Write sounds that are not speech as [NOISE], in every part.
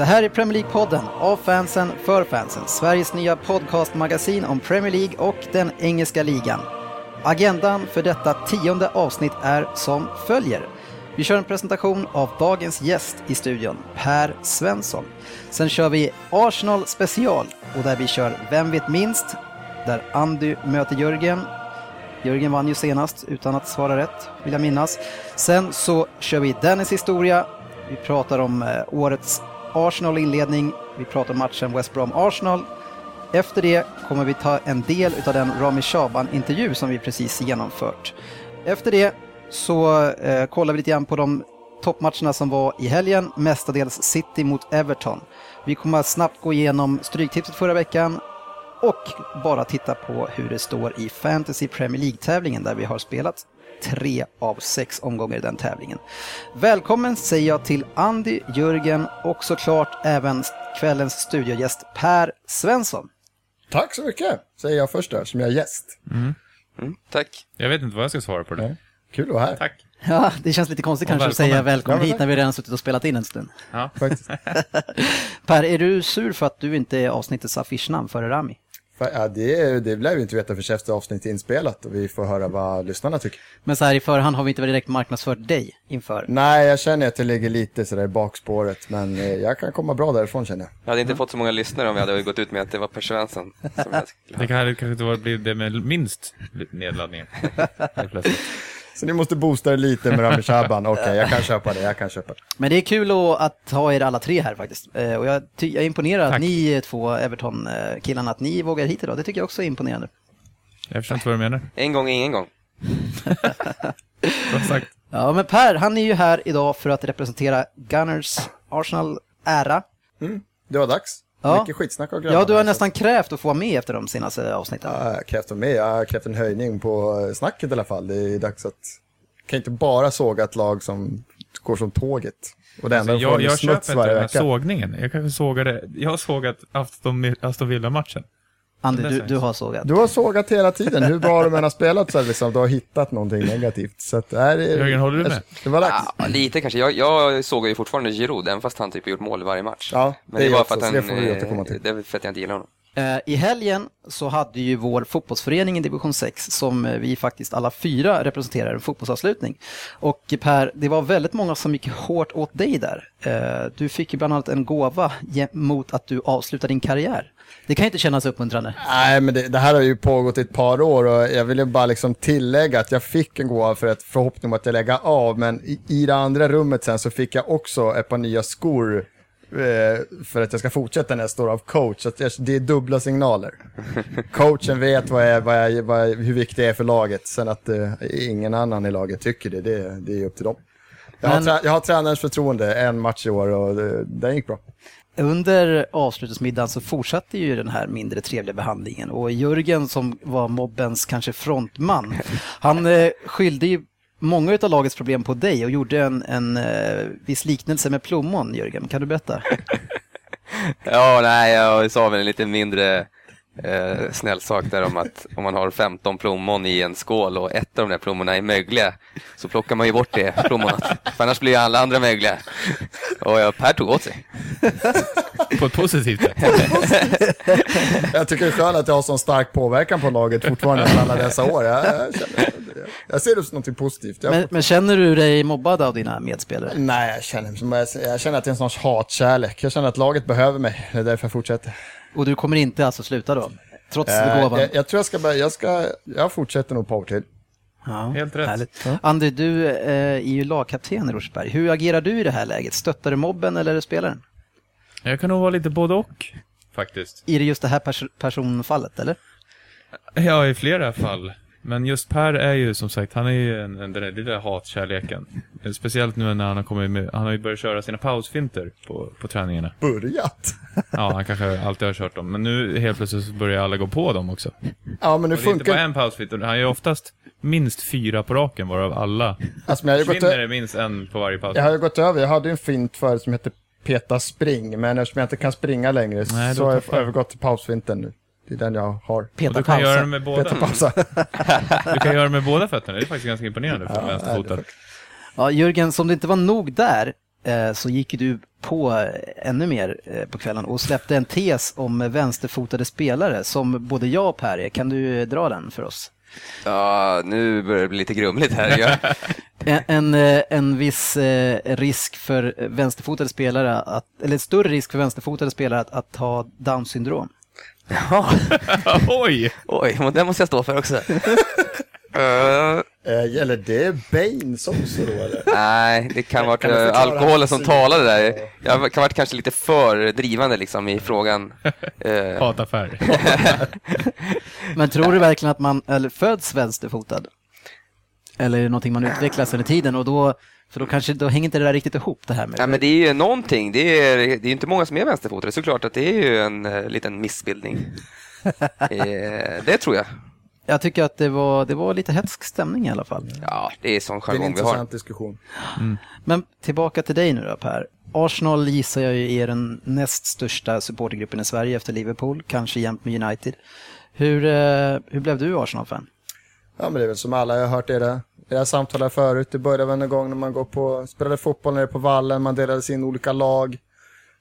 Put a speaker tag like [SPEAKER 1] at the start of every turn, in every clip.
[SPEAKER 1] Det här är Premier League-podden av fansen för fansen. Sveriges nya podcastmagasin om Premier League och den engelska ligan. Agendan för detta tionde avsnitt är som följer. Vi kör en presentation av dagens gäst i studion, Per Svensson. Sen kör vi Arsenal special och där vi kör Vem vet minst? Där Andy möter Jörgen. Jörgen vann ju senast utan att svara rätt, vill jag minnas. Sen så kör vi Dennis historia. Vi pratar om eh, årets Arsenal-inledning. Vi pratar om matchen West Brom-Arsenal. Efter det kommer vi ta en del av den Rami Shaban-intervju som vi precis genomfört. Efter det så eh, kollar vi lite grann på de toppmatcherna som var i helgen, mestadels City mot Everton. Vi kommer snabbt gå igenom Stryktipset förra veckan och bara titta på hur det står i Fantasy Premier League-tävlingen där vi har spelat tre av sex omgångar i den tävlingen. Välkommen säger jag till Andy, Jörgen och såklart även kvällens studiogäst Per Svensson.
[SPEAKER 2] Tack så mycket, säger jag först där, som jag är gäst.
[SPEAKER 3] Mm, tack.
[SPEAKER 4] Jag vet inte vad jag ska svara på det.
[SPEAKER 2] Nej. Kul att vara här.
[SPEAKER 4] Tack.
[SPEAKER 1] Ja, det känns lite konstigt
[SPEAKER 4] Och
[SPEAKER 1] kanske att säga
[SPEAKER 4] välkommen.
[SPEAKER 1] välkommen hit när vi redan suttit och spelat in en stund.
[SPEAKER 4] Ja.
[SPEAKER 2] Faktiskt. [LAUGHS]
[SPEAKER 1] Per, är du sur för att du inte är avsnittets affischnamn före Rami?
[SPEAKER 2] Ja, det, det lär vi inte veta för efter avsnitt är inspelat och vi får höra vad lyssnarna tycker.
[SPEAKER 1] Men så här i förhand har vi inte direkt marknadsfört dig inför.
[SPEAKER 2] Nej, jag känner att jag ligger lite sådär i bakspåret, men eh, jag kan komma bra därifrån känner jag.
[SPEAKER 3] Jag hade inte fått så många lyssnare om jag hade gått ut med att det var Per Svensson som jag skulle
[SPEAKER 4] Det hade kanske inte blivit det med minst nedladdningar. [LAUGHS]
[SPEAKER 2] Så ni måste boosta det lite med Rami Shaban. Okej, jag kan köpa det, jag kan köpa det.
[SPEAKER 1] Men det är kul att, att ha er alla tre här faktiskt. Eh, Och jag, jag är imponerad att
[SPEAKER 4] Tack.
[SPEAKER 1] ni två Everton-killarna, att ni vågar hit idag. Det tycker jag också är imponerande.
[SPEAKER 4] Jag förstår inte vad du menar.
[SPEAKER 3] En gång är ingen gång. [LAUGHS]
[SPEAKER 4] Bra sagt.
[SPEAKER 1] Ja, men Per, han är ju här idag för att representera Gunners Arsenal ära.
[SPEAKER 2] Det var dags.
[SPEAKER 1] Ja.
[SPEAKER 2] Mycket skitsnack av grabbarna.
[SPEAKER 1] Ja, du har
[SPEAKER 2] Så-
[SPEAKER 1] nästan krävt att få vara med efter de senaste avsnitten.
[SPEAKER 2] Ja, jag har krävt med. Jag har krävt en höjning på eh, snacket i alla fall. Det är dags att... kan inte bara såga ett lag som går som tåget. Och det enda
[SPEAKER 4] Alltså,
[SPEAKER 2] de får
[SPEAKER 4] jag jag köper inte den här
[SPEAKER 2] vecka.
[SPEAKER 4] sågningen. Jag kanske sågade... Jag har sågat Aston, Aston Villa-matchen.
[SPEAKER 1] Andy, du, du har sågat.
[SPEAKER 2] Du har sågat hela tiden. Hur bra de än har spelat så det liksom, du har hittat någonting negativt. Så att, är det,
[SPEAKER 4] Jörgen, håller du med?
[SPEAKER 2] Det var dags.
[SPEAKER 3] Ja, lite kanske. Jag, jag såg ju fortfarande Giroud, även fast han typ gjort mål i varje match.
[SPEAKER 2] Ja,
[SPEAKER 3] Men
[SPEAKER 2] det är
[SPEAKER 3] för att
[SPEAKER 2] så
[SPEAKER 3] han...
[SPEAKER 2] det får vi
[SPEAKER 3] eh,
[SPEAKER 2] återkomma till.
[SPEAKER 3] Det är för att jag inte gillar honom.
[SPEAKER 1] Eh, I helgen så hade ju vår fotbollsförening i division 6, som eh, vi faktiskt alla fyra representerar, en fotbollsavslutning. Och Per, det var väldigt många som gick hårt åt dig där. Eh, Du fick ju bland annat en gåva mot att du avslutade din karriär. Det kan ju inte kännas uppmuntrande.
[SPEAKER 2] Nej, men det, det här har ju pågått i ett par år och jag ville bara liksom tillägga att jag fick en gåva för ett förhoppning om att jag lägga av, men i, i det andra rummet sen så fick jag också ett par nya skor eh, för att jag ska fortsätta nästa år av coach. Så det är dubbla signaler. [LAUGHS] Coachen vet vad jag, vad jag, vad jag, hur viktigt det är för laget, sen att eh, ingen annan i laget tycker det, det, det är upp till dem. Jag har,
[SPEAKER 1] Men-
[SPEAKER 2] trä, jag har tränarens förtroende en match i år och det, det gick bra.
[SPEAKER 1] Under avslutningsmiddagen så fortsatte ju den här mindre trevliga behandlingen och Jörgen som var mobbens kanske frontman, [LAUGHS] han eh, skyllde ju många av lagets problem på dig och gjorde en, en eh, viss liknelse med plommon, Jörgen. Kan du berätta? [LAUGHS]
[SPEAKER 3] Ja, nej, jag sa väl en lite mindre eh, snäll sak där om att om man har 15 plommon i en skål och ett av de där plommorna är mögliga så plockar man ju bort det plommonet. För annars blir ju alla andra mögliga. Och ja, Per tog åt sig.
[SPEAKER 4] På ett positivt sätt. [LAUGHS]
[SPEAKER 2] Jag tycker det är skönt att jag har sån stark påverkan på laget fortfarande efter alla dessa år. Jag, jag, känner, jag ser det som något positivt. Jag,
[SPEAKER 1] Men, men känner du dig mobbad av dina medspelare?
[SPEAKER 2] Nej, jag känner, jag, jag känner att det är en sorts hatkärlek. Jag känner att laget behöver mig. Det är därför jag fortsätter.
[SPEAKER 1] Och du kommer inte alltså sluta då? Trots
[SPEAKER 2] Eh,
[SPEAKER 1] gåvan?
[SPEAKER 2] jag, jag tror jag ska börja, jag ska, jag fortsätter nog på övertid.
[SPEAKER 1] Ja,
[SPEAKER 4] Helt rätt.
[SPEAKER 1] Härligt. Andy, du eh, är ju lagkapten i Rosersberg. Hur agerar du i det här läget? Stöttar du mobben eller är du spelaren?
[SPEAKER 4] Jag kan nog vara lite både och, faktiskt.
[SPEAKER 1] I det just det här pers- personfallet, eller?
[SPEAKER 4] Ja, i flera fall. Men just Per är ju som sagt, han är ju en, en, den där lilla hatkärleken. Speciellt nu när han har kommit med, han har ju börjat köra sina pausfinter på, på träningarna.
[SPEAKER 2] Börjat? [LAUGHS]
[SPEAKER 4] Ja, han kanske alltid har kört dem. Men nu helt plötsligt så börjar alla gå på dem också.
[SPEAKER 2] Ja, men nu
[SPEAKER 4] Och det är inte bara
[SPEAKER 2] funkar
[SPEAKER 4] en pausfint, han gör oftast minst fyra på raken, varav alla
[SPEAKER 2] alltså, men jag, har gått,
[SPEAKER 4] försvinner det minst en på varje paus.
[SPEAKER 2] jag har ju gått över, jag hade ju en fint förut som hette Peta spring, men eftersom jag inte kan springa längre
[SPEAKER 4] Nej,
[SPEAKER 2] så har jag. övergått till pausfinten nu. Det är den jag har.
[SPEAKER 1] Peta
[SPEAKER 4] du kan göra det med båda. Du kan göra det med båda fötterna, det är faktiskt ganska imponerande för
[SPEAKER 2] Ja, är
[SPEAKER 1] Ja, Jörgen, som det inte var nog där, eh, så gick du på eh, ännu mer eh, på kvällen och släppte en tes om vänsterfotade spelare som både jag och Per är. Kan du dra den för oss?
[SPEAKER 3] Ja, nu börjar det bli lite grumligt här. [LAUGHS]
[SPEAKER 1] En, en, viss risk för vänsterfotade spelare, att, eller en större risk för vänsterfotade spelare att, att ha down syndrom.
[SPEAKER 3] Ja, [LAUGHS]
[SPEAKER 4] Oj!
[SPEAKER 3] oj, men den måste jag stå för också. [LAUGHS] Eh,
[SPEAKER 2] gäller det Baines också då eller?
[SPEAKER 3] nej, det kan ha varit
[SPEAKER 2] Kan du
[SPEAKER 3] eh,
[SPEAKER 2] förklara
[SPEAKER 3] alkoholen som talade där. Jag kan ha varit kanske lite för drivande liksom i frågan. [LAUGHS]
[SPEAKER 4] Hataffär.
[SPEAKER 1] Men tror du verkligen att man eller föds vänsterfotad? Eller är det någonting man utvecklas under tiden? Och då, för då, kanske, då hänger inte det där riktigt ihop det här med...
[SPEAKER 3] Ja, men det är ju någonting. Det är, det är inte många som är vänsterfotade, såklart att det är ju en eh, liten missbildning. [LAUGHS] eh, det tror jag.
[SPEAKER 1] Jag tycker att det var, det var lite hetsk stämning i alla fall.
[SPEAKER 3] Ja, det är sån
[SPEAKER 2] Det är en
[SPEAKER 3] jargong vi har.
[SPEAKER 2] intressant diskussion.
[SPEAKER 1] Men tillbaka till dig nu då Per. Arsenal gissar jag ju är den näst största supportergruppen i Sverige efter Liverpool, kanske jämt med United. Hur, eh, hur blev du Arsenal-fan?
[SPEAKER 2] Ja men det är väl som alla, jag har hört era samtal här förut. Det började väl en gång när man går på, spelade fotboll nere på vallen, man delades in olika lag.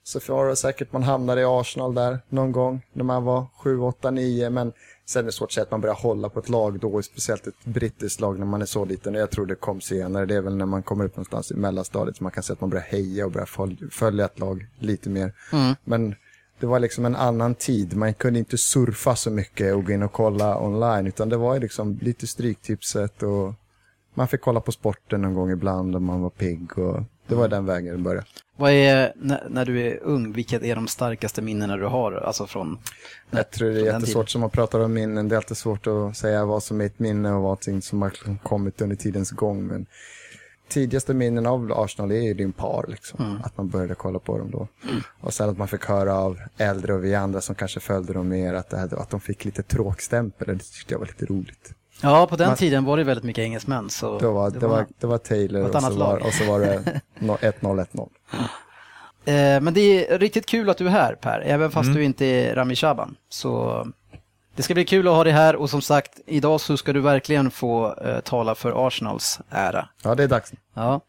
[SPEAKER 2] Så var det säkert man hamnade i Arsenal där någon gång när man var 7, 8, 9. Men sen är det svårt att säga att man börjar hålla på ett lag då, speciellt ett brittiskt lag när man är så liten. Jag tror det kom senare. Det är väl när man kommer upp någonstans i mellanstadiet som man kan säga att man börjar heja och börjar följ- följa ett lag lite mer. Men det var liksom en annan tid. Man kunde inte surfa så mycket och gå in och kolla online. Utan det var liksom lite stryktipset och man fick kolla på sporten någon gång ibland om man var pigg. Och det var den vägen det började.
[SPEAKER 1] Vad är, när, när du är ung, vilket är de starkaste minnena du har? Alltså från...
[SPEAKER 2] Jag tror det är jättesvårt som man pratar om minnen. Det är alltid svårt att säga vad som är ett minne och vad som har kommit under tidens gång. Men tidigaste minnen av Arsenal är ju din par, liksom. att man började kolla på dem då. Och sen att man fick höra av äldre och vi andra som kanske följde dem mer att, det att de fick lite tråkstämpel. Det tyckte jag var lite roligt.
[SPEAKER 1] Ja, på den
[SPEAKER 2] Man-
[SPEAKER 1] tiden var det väldigt mycket engelsmän. Så
[SPEAKER 2] Det var, det var, det var Taylor och så, var, och så var det [LAUGHS] no- 1-0, 1-0.
[SPEAKER 1] Eh, men det är riktigt kul att du är här Per, även fast du inte är Rami Shaban. Så det ska bli kul att ha dig här och som sagt, idag så ska du verkligen få eh, tala för Arsenals ära.
[SPEAKER 2] Ja, det är dags.
[SPEAKER 1] Ja.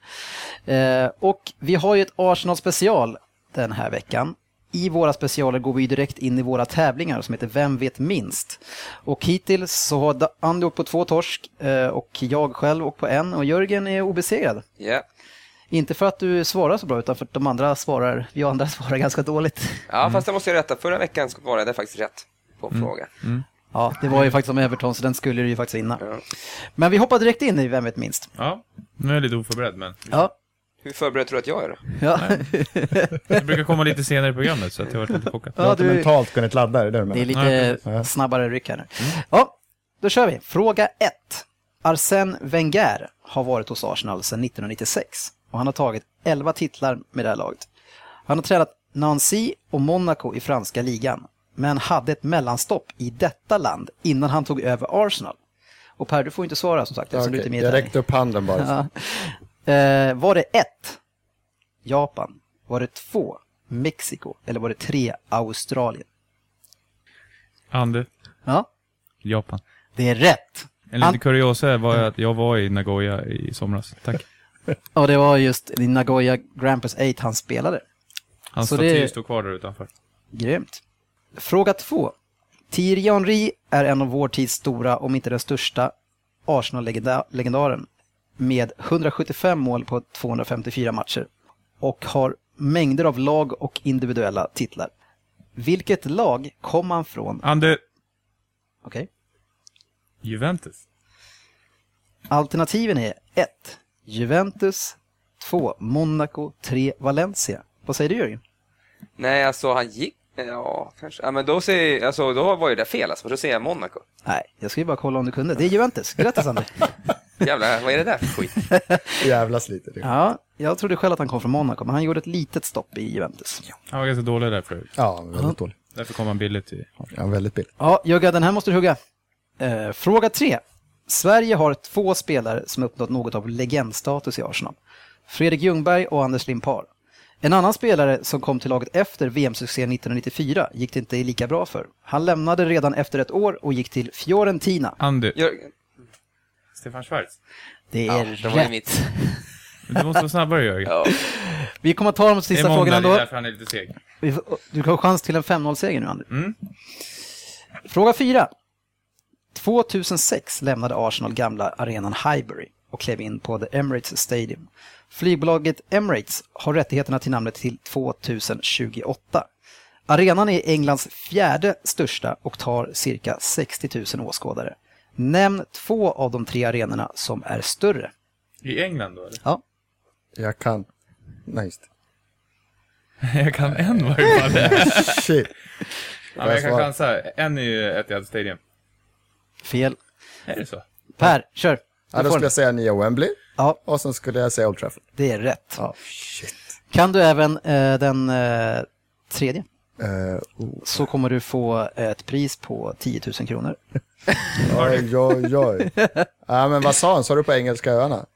[SPEAKER 1] Eh, och vi har ju ett Arsenal special den här veckan. I våra specialer går vi direkt in i våra tävlingar som heter Vem vet minst? Och hittills så har Andy åkt på två torsk eh, och jag själv åkt på en och Jörgen är obesegrad.
[SPEAKER 3] Ja.
[SPEAKER 1] Inte för att du svarar så bra utan för att de andra svarar, vi andra [LAUGHS] svarar ganska dåligt.
[SPEAKER 3] ja, fast jag måste ju rätta. Förra veckan svarade jag faktiskt rätt på en fråga.
[SPEAKER 1] Ja, det var ju faktiskt om Everton så den skulle du ju faktiskt vinna.
[SPEAKER 3] Ja.
[SPEAKER 1] Men vi hoppar direkt in i Vem vet minst?
[SPEAKER 4] Ja, nu är jag lite oförberedd men
[SPEAKER 1] Ja,
[SPEAKER 3] Hur förberedd tror du att jag är då?
[SPEAKER 1] ja.
[SPEAKER 4] det brukar komma lite senare i programmet så att jag har varit lite chockad.
[SPEAKER 2] Du har
[SPEAKER 1] ja du,
[SPEAKER 2] mentalt kunnat ladda, är det det
[SPEAKER 1] Det är lite
[SPEAKER 2] Ja.
[SPEAKER 1] snabbare ryck här nu. Ja, då kör vi. Fråga 1. Arsène Wenger har varit hos Arsenal sedan 1996 och han har tagit 11 titlar med det här laget. Han har tränat Nancy och Monaco i franska ligan, men hade ett mellanstopp i detta land innan han tog över Arsenal. Och Per, du får inte svara som sagt är med
[SPEAKER 2] jag räckte upp handen bara.
[SPEAKER 1] Ja. Eh, var det 1. Japan? Var det 2. Mexiko? Eller var det 3. Australien?
[SPEAKER 4] Ande,
[SPEAKER 1] Ja,
[SPEAKER 4] Japan.
[SPEAKER 1] det är rätt.
[SPEAKER 4] En liten kuriosa var att jag var i Nagoya i somras. Tack. [LAUGHS]
[SPEAKER 1] Och det var just i Nagoya Prix 8 han spelade.
[SPEAKER 4] Hans
[SPEAKER 1] Så
[SPEAKER 4] staty
[SPEAKER 1] det-
[SPEAKER 4] står kvar där utanför.
[SPEAKER 1] Grymt. Fråga två. Thierry Henry är en av vår tids stora, om inte den största, Arsenal-legendaren med 175 mål på 254 matcher och har mängder av lag och individuella titlar. Vilket lag kom han från?
[SPEAKER 4] Ande,
[SPEAKER 1] Okej.
[SPEAKER 4] Juventus.
[SPEAKER 1] Alternativen är 1. Juventus 2. Monaco 3. Valencia. Vad säger du Jörgen?
[SPEAKER 3] Nej, alltså han gick... Ja, kanske. Ja, men då, säger, alltså, då var ju det fel alltså, för då säger jag Monaco.
[SPEAKER 1] Nej, jag ska ju bara kolla om du kunde. Det är Juventus. Grattis André. [LAUGHS]
[SPEAKER 3] Jävlar, vad är det där för skit? [LAUGHS]
[SPEAKER 2] Jävlas lite. Det.
[SPEAKER 1] Ja, jag trodde själv att han kom från Monaco, men han gjorde ett litet stopp i Juventus.
[SPEAKER 4] Han var ganska dålig där förut.
[SPEAKER 2] Ja, väldigt dåligt.
[SPEAKER 4] Därför kom han billigt till
[SPEAKER 2] Ja, väldigt billigt.
[SPEAKER 1] Ja, Jögga, den här måste du hugga. Eh, fråga tre. Sverige har två spelare som uppnått något av legendstatus i Arsenal. Fredrik Ljungberg och Anders Limpar. En annan spelare som kom till laget efter VM-succén 1994 gick det inte lika bra för. Han lämnade redan efter ett år och gick till Fiorentina.
[SPEAKER 4] Andy,
[SPEAKER 3] Jörgen.
[SPEAKER 4] Stefan Schwarz.
[SPEAKER 1] Det
[SPEAKER 3] Ja,
[SPEAKER 1] är
[SPEAKER 3] det var
[SPEAKER 1] rätt.
[SPEAKER 3] mitt.
[SPEAKER 4] Du måste vara snabbare Jörgen.
[SPEAKER 3] Ja.
[SPEAKER 1] Vi kommer att ta de sista
[SPEAKER 4] måndag,
[SPEAKER 1] frågorna
[SPEAKER 4] det är därför han är lite seg.
[SPEAKER 1] Du har chans till en 5-0-seger nu, Andy.
[SPEAKER 4] Mm.
[SPEAKER 1] Fråga 4. 2006 lämnade Arsenal gamla arenan Highbury och klev in på The Emirates Stadium. Flygbolaget Emirates har rättigheterna till namnet till 2028. Arenan är Englands fjärde största och tar cirka 60 000 åskådare. Nämn två av de tre arenorna som är större.
[SPEAKER 4] I England då eller?
[SPEAKER 1] Ja,
[SPEAKER 2] Jag kan. Nice. [LAUGHS]
[SPEAKER 4] Jag kan en varje fall. [LAUGHS]
[SPEAKER 2] Shit.
[SPEAKER 4] ja, men jag kan chansa. En är ju Etihad Stadium.
[SPEAKER 1] fel.
[SPEAKER 4] Är det så?
[SPEAKER 1] Per, kör.
[SPEAKER 2] Ja, då skulle jag säga nya Wembley.
[SPEAKER 1] Ja,
[SPEAKER 2] Och sen skulle jag säga Old Trafford.
[SPEAKER 1] det är rätt.
[SPEAKER 2] Ja, shit.
[SPEAKER 1] Kan du även eh, den eh, tredje?
[SPEAKER 2] Uh, oh.
[SPEAKER 1] så kommer du få ett pris på 10 000 kronor. [LAUGHS]
[SPEAKER 2] Oj, oj, oj. Ja, men vad sa han? Sa du på Engelska öarna?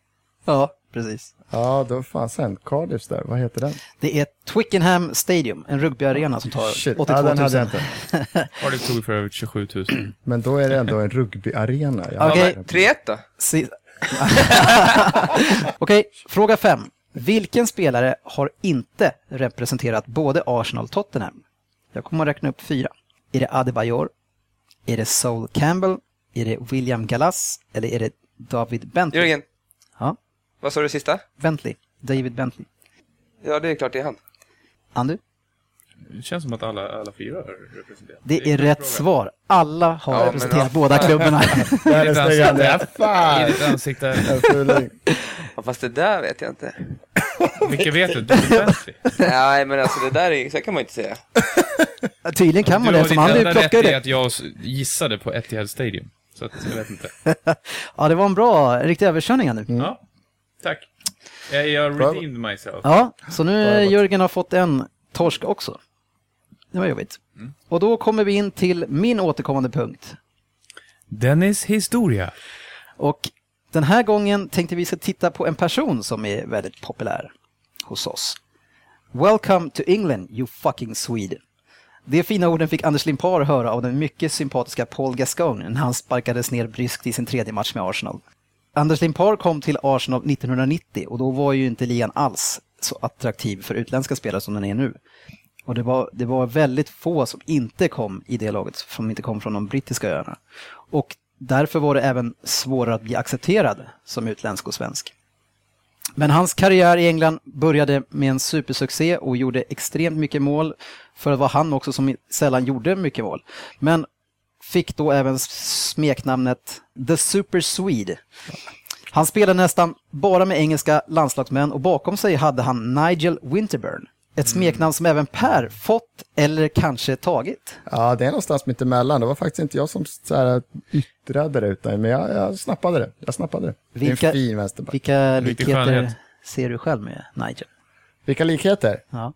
[SPEAKER 1] Ja, precis.
[SPEAKER 2] Ja, då fan sen. Cardiff där. Vad heter den?
[SPEAKER 1] Det är Twickenham Stadium, en rugbyarena som tar
[SPEAKER 2] Shit.
[SPEAKER 1] 82
[SPEAKER 2] Ja,
[SPEAKER 1] 000.
[SPEAKER 2] den hade jag inte. [LAUGHS]
[SPEAKER 4] Cardiff tog för övrigt 27 000. [CLEARS THROAT]
[SPEAKER 2] Men då är det ändå en rugbyarena.
[SPEAKER 1] Okej.
[SPEAKER 3] 3-1 då?
[SPEAKER 1] Si- [LAUGHS] Okej, fråga fem. Vilken spelare har inte representerat både Arsenal och Tottenham? Jag kommer att räkna upp fyra. Är det Adebayor? Är det Sol Campbell? Är det William Gallas? Eller är det David Bentley?
[SPEAKER 3] Jörgen,
[SPEAKER 1] Ja,
[SPEAKER 3] vad sa du sista?
[SPEAKER 1] Bentley. David Bentley.
[SPEAKER 3] Ja, det är klart det är han.
[SPEAKER 1] Andu?
[SPEAKER 4] Det känns som att alla, alla fyra har representerat.
[SPEAKER 1] Det är rätt svar. Alla har
[SPEAKER 3] Ja, men
[SPEAKER 1] representerat
[SPEAKER 3] vad
[SPEAKER 1] båda klubbarna. [LAUGHS]
[SPEAKER 2] Det här är
[SPEAKER 4] Ditt ansikte.
[SPEAKER 3] Ja, fast det där vet jag inte.
[SPEAKER 4] Vilka vet du? [LAUGHS] Bentley.
[SPEAKER 3] Nej, men alltså det där är, så kan man inte säga.
[SPEAKER 1] Tydligen kan man det,
[SPEAKER 4] har
[SPEAKER 1] som
[SPEAKER 4] ditt
[SPEAKER 1] Andy
[SPEAKER 4] enda rätt
[SPEAKER 1] plockade det.
[SPEAKER 4] att jag gissade på Etihad Stadium. Så att, jag vet inte. [LAUGHS]
[SPEAKER 1] Ja, det var en bra, riktig överkörning Andy.
[SPEAKER 4] Ja, tack. Jag, jag redeemed myself.
[SPEAKER 1] Ja, så nu. Jörgen har fått en torsk också. Det var jobbigt. Och då kommer vi in till min återkommande punkt.
[SPEAKER 4] Dennis historia.
[SPEAKER 1] Och den här gången tänkte vi ska titta på en person som är väldigt populär hos oss. Welcome to England, you fucking Swede. De fina orden fick Anders Limpar höra av den mycket sympatiska Paul Gascoigne när han sparkades ner bryskt i sin tredje match med Arsenal. Anders Limpar kom till Arsenal 1990 och då var ju inte ligan alls så attraktiv för utländska spelare som den är nu. Och det var, det var väldigt få som inte kom i det laget, som inte kom från de brittiska öarna. Och därför var det även svårare att bli accepterad som utländsk och svensk. Men hans karriär i England började med en supersuccé och gjorde extremt mycket mål. För det var han också som sällan gjorde mycket mål. Men fick då även smeknamnet The Super Swede. Han spelade nästan bara med engelska landslagsmän och bakom sig hade han Nigel Winterburn. Ett smeknamn som även Per fått eller kanske tagit.
[SPEAKER 2] Ja, det är någonstans mitt emellan. Det var faktiskt inte jag som så här, yttrade det, utan, men jag, jag snappade det. Jag snappade det. Det är
[SPEAKER 1] Vilka-
[SPEAKER 2] en fin vänsterback.
[SPEAKER 1] Vilka likheter ser du själv med Nigel?
[SPEAKER 2] Vilka likheter?
[SPEAKER 1] Ja.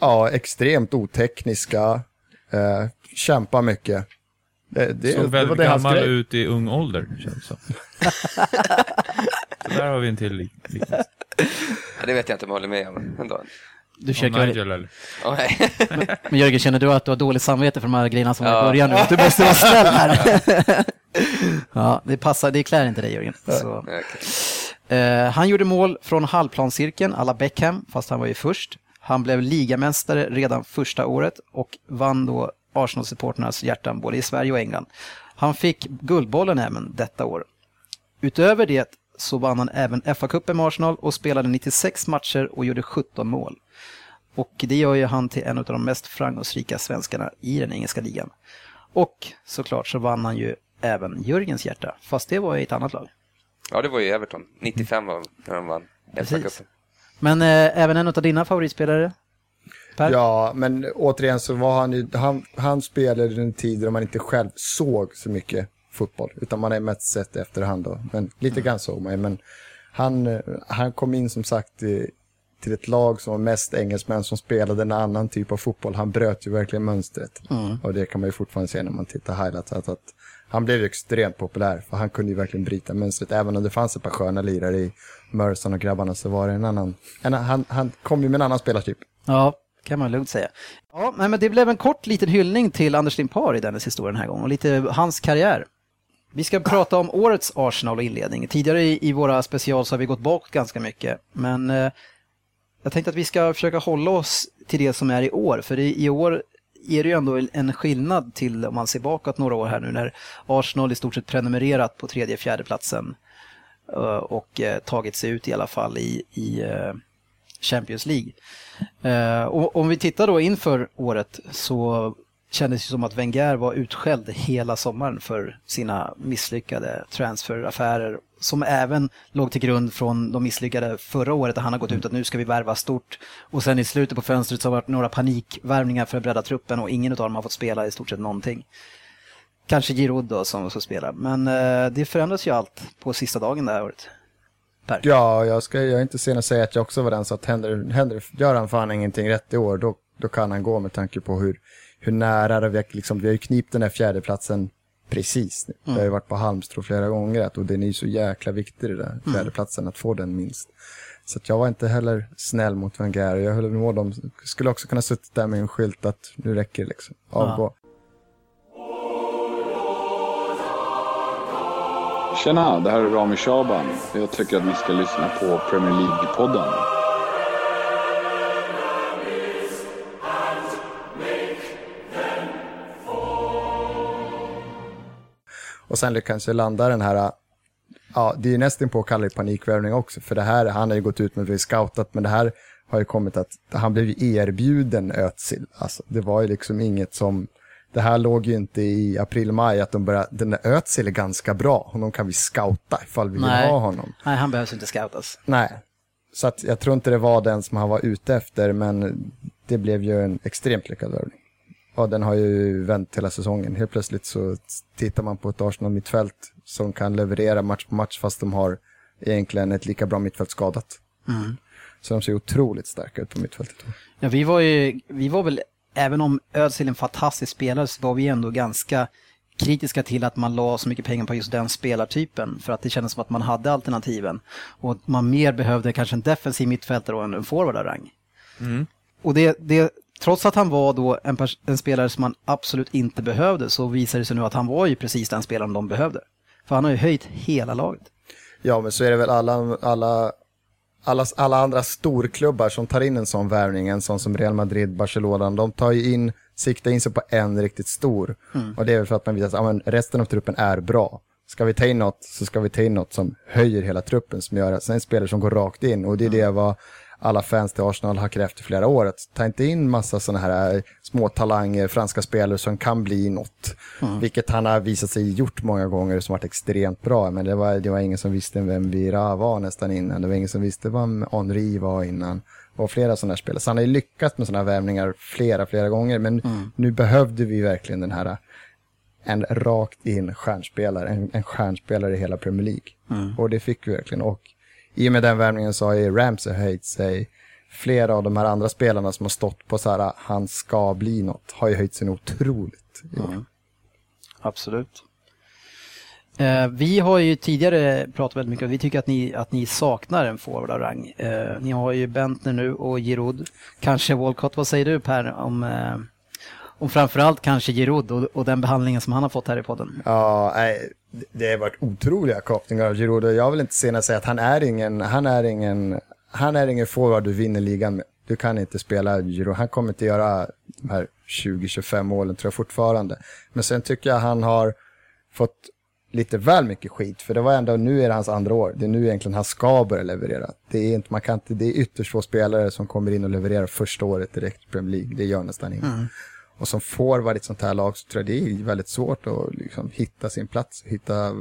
[SPEAKER 2] Ja, extremt otekniska. Eh, kämpar mycket. Det, det,
[SPEAKER 4] Såg
[SPEAKER 2] det var
[SPEAKER 4] väldigt
[SPEAKER 2] det
[SPEAKER 4] gammal ut i ung ålder, känns det som. [LAUGHS] Så där har vi en till lik- liknelse.
[SPEAKER 3] Ja, det vet jag inte om jag håller med om ändå.
[SPEAKER 1] Du försöker,
[SPEAKER 4] Nigel eller?
[SPEAKER 3] Oh, nej. [LAUGHS]
[SPEAKER 1] men Jörgen, känner du att du har dåligt samvete för de här grejerna som var i
[SPEAKER 3] Ja.
[SPEAKER 1] början nu? Du måste vara snäll här. [LAUGHS] ja, det passar, det klär inte dig Jörgen. Så.
[SPEAKER 3] Okej.
[SPEAKER 1] Eh, han gjorde mål från halvplanscirkeln, alla Beckham, fast han var ju först. Han blev ligamästare redan första året och vann då Arsenal-supporternas hjärtan både i Sverige och England. Han fick Guldbollen även detta år. Utöver det så vann han även FA-cupen med Arsenal och spelade 96 matcher och gjorde 17 mål. Och det gör ju han till en av de mest framgångsrika svenskarna i den engelska ligan. Och såklart så vann han ju även Jörgens hjärta, fast det var i ett annat lag.
[SPEAKER 3] Ja, det var ju Everton. 95 var när de vann
[SPEAKER 1] Precis. Men eh, även en av dina favoritspelare? Per?
[SPEAKER 2] Ja, men återigen så var han ju, han, han spelade i en tid då man inte själv såg så mycket fotboll, utan man är mest sett efterhand då. Men lite grann såg man ju, men han, eh, han kom in som sagt i, till ett lag som var mest engelsmän som spelade en annan typ av fotboll. Han bröt ju verkligen mönstret. Och det kan man ju fortfarande se när man tittar highlights. Att, att han blev ju extremt populär, för han kunde ju verkligen bryta mönstret. Även om det fanns ett par sköna lirare i Merson och grabbarna så var det en annan. En, han, han kom ju med en annan spelartyp.
[SPEAKER 1] Ja, kan man lugnt säga. Ja, men det blev en kort liten hyllning till Anders Limpar i dennes historia den här gången och lite hans karriär. Vi ska prata om årets Arsenal och inledning. Tidigare i, i våra special så har vi gått bakåt ganska mycket. Men eh, jag tänkte att vi ska försöka hålla oss till det som är i år. För i, i år är det ju ändå en skillnad till om man ser bakåt några år här nu när Arsenal i stort sett prenumererat på tredje fjärde platsen eh, och eh, tagit sig ut i alla fall i, i eh, Champions League. Och om vi tittar då inför året så kändes det som att Wenger var utskälld hela sommaren för sina misslyckade transferaffärer som även låg till grund från de misslyckade förra året där han har gått ut att nu ska vi värva stort och sen i slutet på fönstret så har det varit några panikvärvningar för att bredda truppen och ingen av dem har fått spela i stort sett någonting. Kanske Giroud då som ska spela, men eh, det förändras ju allt på sista dagen det här året.
[SPEAKER 2] Per. Ja, jag, ska, jag är inte sen att säga att jag också var den så att händer, händer, gör han fan ingenting rätt i år då, då kan han gå med tanke på hur hur nära det, vi, liksom, vi har ju knipt den här fjärdeplatsen precis nu. Mm. Vi har ju varit på halmstrå flera gånger och den är ju så jäkla viktig den där mm. fjärdeplatsen, mm. att få den minst. Så jag var inte heller snäll mot Wenger. Jag höll med dem. Skulle också kunna suttit där med en skylt att nu räcker det liksom. Avgå. Ja.
[SPEAKER 5] Tjena, det här är Rami Shaban. Jag tycker att ni ska lyssna på Premier League-podden.
[SPEAKER 2] Och sen lyckades jag landa den här, ja det är nästan på att kalla det panikvärvning också, för det här, han har ju gått ut med att vi scoutat, men det här har ju kommit att han blev erbjuden Özil. Alltså det var ju liksom inget som, det här låg ju inte i april-maj att de började, den där Özil är ganska bra, honom kan vi scouta ifall vi Nej. vill ha honom.
[SPEAKER 1] Nej, han behövs inte scoutas.
[SPEAKER 2] Nej, så att jag tror inte det var den som han var ute efter, men det blev ju en extremt lyckad värvning. Ja, den har ju vänt hela säsongen. Helt plötsligt så tittar man på ett Arsenal-mittfält som kan leverera match på match fast de har egentligen ett lika bra mittfält skadat. Mm. Så de ser otroligt starka ut på mittfältet.
[SPEAKER 1] Ja, vi var ju, vi var väl, även om Özil är en fantastisk spelare så var vi ändå ganska kritiska till att man la så mycket pengar på just den spelartypen för att det kändes som att man hade alternativen. Och man mer behövde kanske en defensiv mittfältare och en forward av rang. Mm. Och det, det trots att han var då en, en, spelare som man absolut inte behövde så visar det sig nu att han var ju precis den spelaren de behövde. För han har ju höjt hela laget.
[SPEAKER 2] Ja, men så är det väl alla, alla, alla, alla andra storklubbar som tar in en sån värvning, en sån som Real Madrid, Barcelona, de tar ju in, siktar in sig på en riktigt stor. Mm. Och det är väl för att man vet att ja, resten av truppen är bra. Ska vi ta in något så ska vi ta in något som höjer hela truppen, som gör att sen spelare som går rakt in. Och det är mm. det vad alla fans till Arsenal har krävt i flera år. Att ta inte in massa sådana här eh, små talanger, franska spelare som kan bli något. Mm. Vilket han har visat sig gjort många gånger som varit extremt bra. Men det var, det var ingen som visste vem Vira var nästan innan. Det var ingen som visste vem Henri var innan. Och flera sådana här spelare. Så han har ju lyckats med sådana här värvningar flera, flera gånger. Men mm. nu behövde vi verkligen den här en rakt in stjärnspelare, en, en stjärnspelare i hela Premier League. Mm. Och det fick vi verkligen. Och i och med den värvningen så har ju Ramsey höjt sig. Flera av de här andra spelarna som har stått på så här, han ska bli något, har ju höjt sig otroligt. Mm.
[SPEAKER 1] Absolut. Eh, vi har ju tidigare pratat väldigt mycket om, vi tycker att ni, att ni saknar en forward av rang. Eh, ni har ju Bentner nu och Giroud. Kanske Walcott, vad säger du Per om eh, och framförallt kanske Giroud och, och, den behandlingen som han har fått här i podden.
[SPEAKER 2] Ja, nej, det har varit otroliga kapningar av Giroud och jag vill inte senare säga att han är ingen, han är ingen, han är ingen forward du vinner ligan med. Du kan inte spela Giroud, han kommer inte göra de här 20-25 målen tror jag fortfarande. Men sen tycker jag han har fått lite väl mycket skit, för det var ändå, nu är det hans andra år. Det är nu egentligen han ska börja leverera. Det är, inte, man kan inte, det är ytterst få spelare som kommer in och levererar första året direkt i Premier League. Det gör nästan ingen. Mm. Och som forward i ett sånt här lag så tror jag det är väldigt svårt att liksom hitta sin plats, hitta,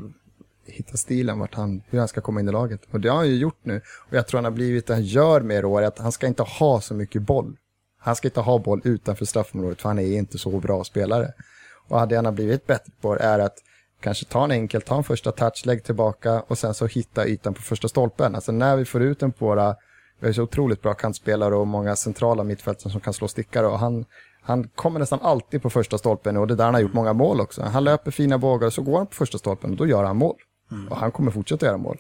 [SPEAKER 2] hitta stilen, vart han, hur han ska komma in i laget. Och det har han ju gjort nu. Och jag tror han har blivit, det han gör mer i år, att han ska inte ha så mycket boll. Han ska inte ha boll utanför straffområdet, för han är inte så bra spelare. Och hade han blivit bättre på är att kanske ta en enkel, ta en första touch, lägg tillbaka och sen så hitta ytan på första stolpen. Alltså när vi får ut den på våra, vi har ju så otroligt bra kantspelare och många centrala mittfältare som kan slå stickare och han, han kommer nästan alltid på första stolpen och det är där han har gjort många mål också. Han löper fina bågar och så går han på första stolpen och då gör han mål. Mm. Och han kommer fortsätta göra mål.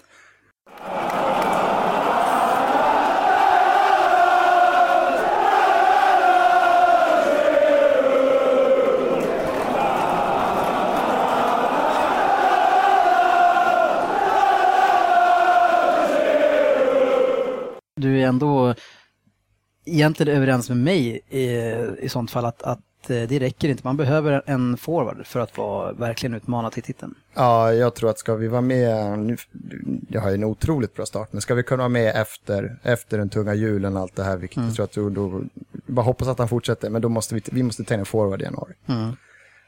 [SPEAKER 1] Du är ändå egentligen överens med mig i, i sånt fall att, att eh, det räcker inte. Man behöver en forward för att vara, verkligen utmana till titeln.
[SPEAKER 2] Ja, jag tror att ska vi vara med, nu, jag har ju en otroligt bra start, men ska vi kunna vara med efter, efter den tunga julen och allt det här, vilket jag tror att då, då, bara hoppas att han fortsätter, men då måste vi, vi måste ta in en forward i januari.
[SPEAKER 1] Mm.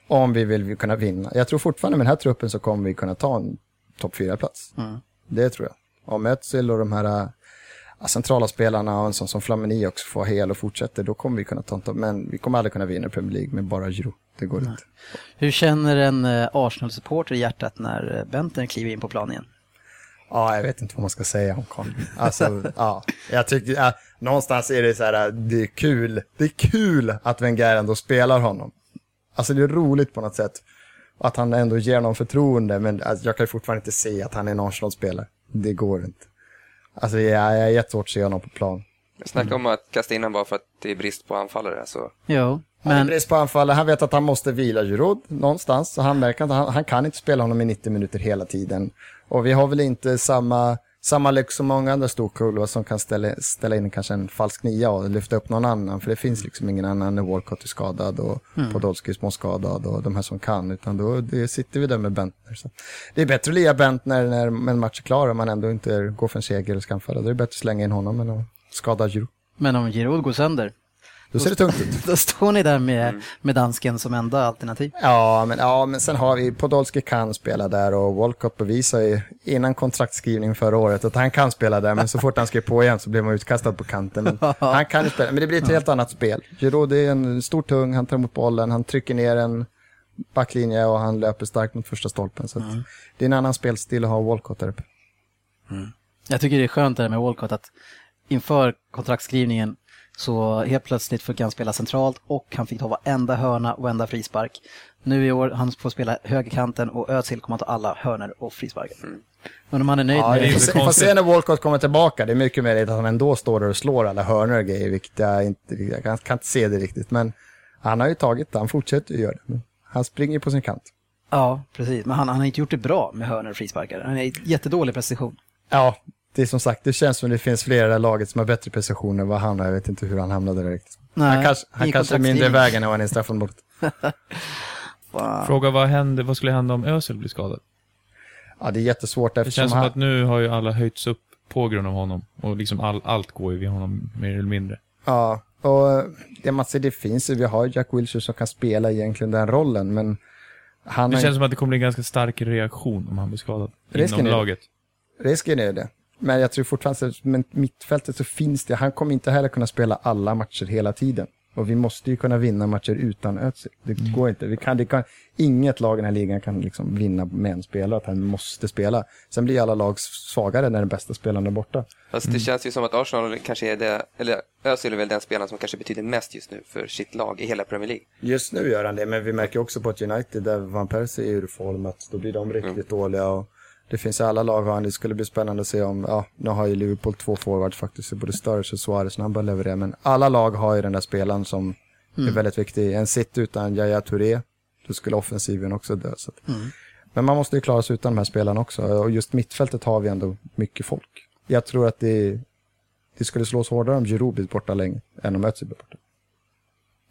[SPEAKER 2] Om vi vill kunna vinna. Jag tror fortfarande med den här truppen så kommer vi kunna ta en topp fyra plats
[SPEAKER 1] Mm.
[SPEAKER 2] Det tror jag. Om Özil och de här centrala spelarna och en sån som Flamini också får hel och fortsätter, då kommer vi kunna ta. Men vi kommer aldrig kunna vinna Premier League med bara Giroud. Det går inte.
[SPEAKER 1] Hur känner en eh, Arsenal-supporter i hjärtat när eh, Bentner kliver in på plan igen?
[SPEAKER 2] Ja, jag vet inte vad man ska säga om Conte. Alltså, [LAUGHS] ja, jag tycker, ja, någonstans är det så här, det är kul. Det är kul att Wenger ändå spelar honom. Alltså det är roligt på något sätt. Att han ändå ger någon förtroende, men alltså, jag kan fortfarande inte se att han är en Arsenal-spelare. Det går inte. Alltså det är, jag är jättesvårt att se honom på plan.
[SPEAKER 3] Snacka om att kasta in honom bara för att det är brist på anfallare. Så.
[SPEAKER 1] Jo,
[SPEAKER 2] Men...
[SPEAKER 1] men
[SPEAKER 2] brist på anfallare, han vet att han måste vila Giroud någonstans. Så han märker att han, han kan inte spela honom i 90 minuter hela tiden. Och vi har väl inte samma, samma lyx som många andra storkulvar som kan ställa, ställa in kanske en falsk nia och lyfta upp någon annan. För det finns liksom ingen annan när Walcott är skadad och Podolski är småskadad och de här som kan. Utan då det sitter vi där med Bentner. Så. Det är bättre att lia Bentner när en match är klar och man ändå inte går för en seger eller skamfälla. Då är det bättre att slänga in honom än att skada Giroud.
[SPEAKER 1] men om Giroud går sönder,
[SPEAKER 2] Då ser det tungt ut. [LAUGHS]
[SPEAKER 1] då står ni där med, med dansken som enda alternativ.
[SPEAKER 2] Ja men, ja, men sen har vi Podolski kan spela där och Walcott bevisade ju innan kontraktskrivningen förra året att han kan spela där, men så fort han skrev på igen så blev man utkastad på kanten. Men [LAUGHS] han kan ju spela, men det blir ett helt annat spel. Giroud är en stor tung, han tar emot bollen, han trycker ner en backlinje och han löper starkt mot första stolpen. Så att det är en annan spelstil att ha Walcott där uppe.
[SPEAKER 1] Jag tycker det är skönt det där med Walcott att inför kontraktskrivningen så helt plötsligt fick han spela centralt och han fick ta varenda hörna och varenda frispark. Nu i år han får spela högerkanten och Özil kommer att ta alla hörnor och frisparkar. Men om han är nöjd
[SPEAKER 2] Ja,
[SPEAKER 1] med
[SPEAKER 2] se- vi får se när Walcott kommer tillbaka. Det är mycket möjligt att han ändå står där och slår alla hörnor och grejer, vilket jag inte, jag kan, kan inte se det riktigt. Men han har ju tagit det, han fortsätter ju göra det. Han springer på sin kant.
[SPEAKER 1] Ja, precis. Men han, han har inte gjort det bra med hörnor och frisparkar. Han är jättedålig precision.
[SPEAKER 2] Ja, det är som sagt, det känns som det finns flera i det laget som har bättre precision än vad han har. Jag vet inte hur han hamnade där riktigt.
[SPEAKER 1] Nej,
[SPEAKER 2] han kanske, han kanske är mindre i vägen än vad han är i straffområdet.
[SPEAKER 1] Wow. [LAUGHS]
[SPEAKER 4] Fråga vad händer, vad skulle hända om Özil blir skadad?
[SPEAKER 2] Ja, det är jättesvårt
[SPEAKER 4] Det känns som
[SPEAKER 2] han...
[SPEAKER 4] att nu har ju alla höjts upp på grund av honom. Och liksom all, allt går ju via honom, mer eller mindre.
[SPEAKER 2] Ja, och det man ser, det finns ju, vi har Jack Wilshere som kan spela egentligen den rollen, men han
[SPEAKER 4] Det känns som att det kommer bli en ganska stark reaktion om han blir skadad.
[SPEAKER 2] Risken
[SPEAKER 4] inom laget.
[SPEAKER 2] Risken är det. Men jag tror fortfarande, men mittfältet så finns det, han kommer inte heller kunna spela alla matcher hela tiden. Och vi måste ju kunna vinna matcher utan Özil. Det
[SPEAKER 3] Mm.
[SPEAKER 2] går inte. Vi kan, det kan, inget lag i den här ligan kan liksom vinna med en spelare, att han måste spela. Sen blir alla lag svagare när den bästa spelaren är borta.
[SPEAKER 3] Fast det känns ju som att Arsenal kanske är det, eller Özil är väl den spelaren som kanske betyder mest just nu för sitt lag i hela Premier League.
[SPEAKER 2] Just nu gör han det, men vi märker också på att United, där Van Persie är ur form, att då blir de riktigt dåliga. Och det finns i alla lag, han. det skulle bli spännande att se om, ja, nu har ju Liverpool två forwards faktiskt, både Sturridge och Suarez, när han börjar leverera. Men alla lag har ju den där spelaren som är väldigt viktig. En sitt utan Yahya Touré, då skulle offensiven också dö. Så. att- Men man måste ju klara sig utan de här spelarna också, och just mittfältet har vi ändå mycket folk. Jag tror att det, det skulle slås hårdare om Giroud blir borta länge, än om Özil blir borta.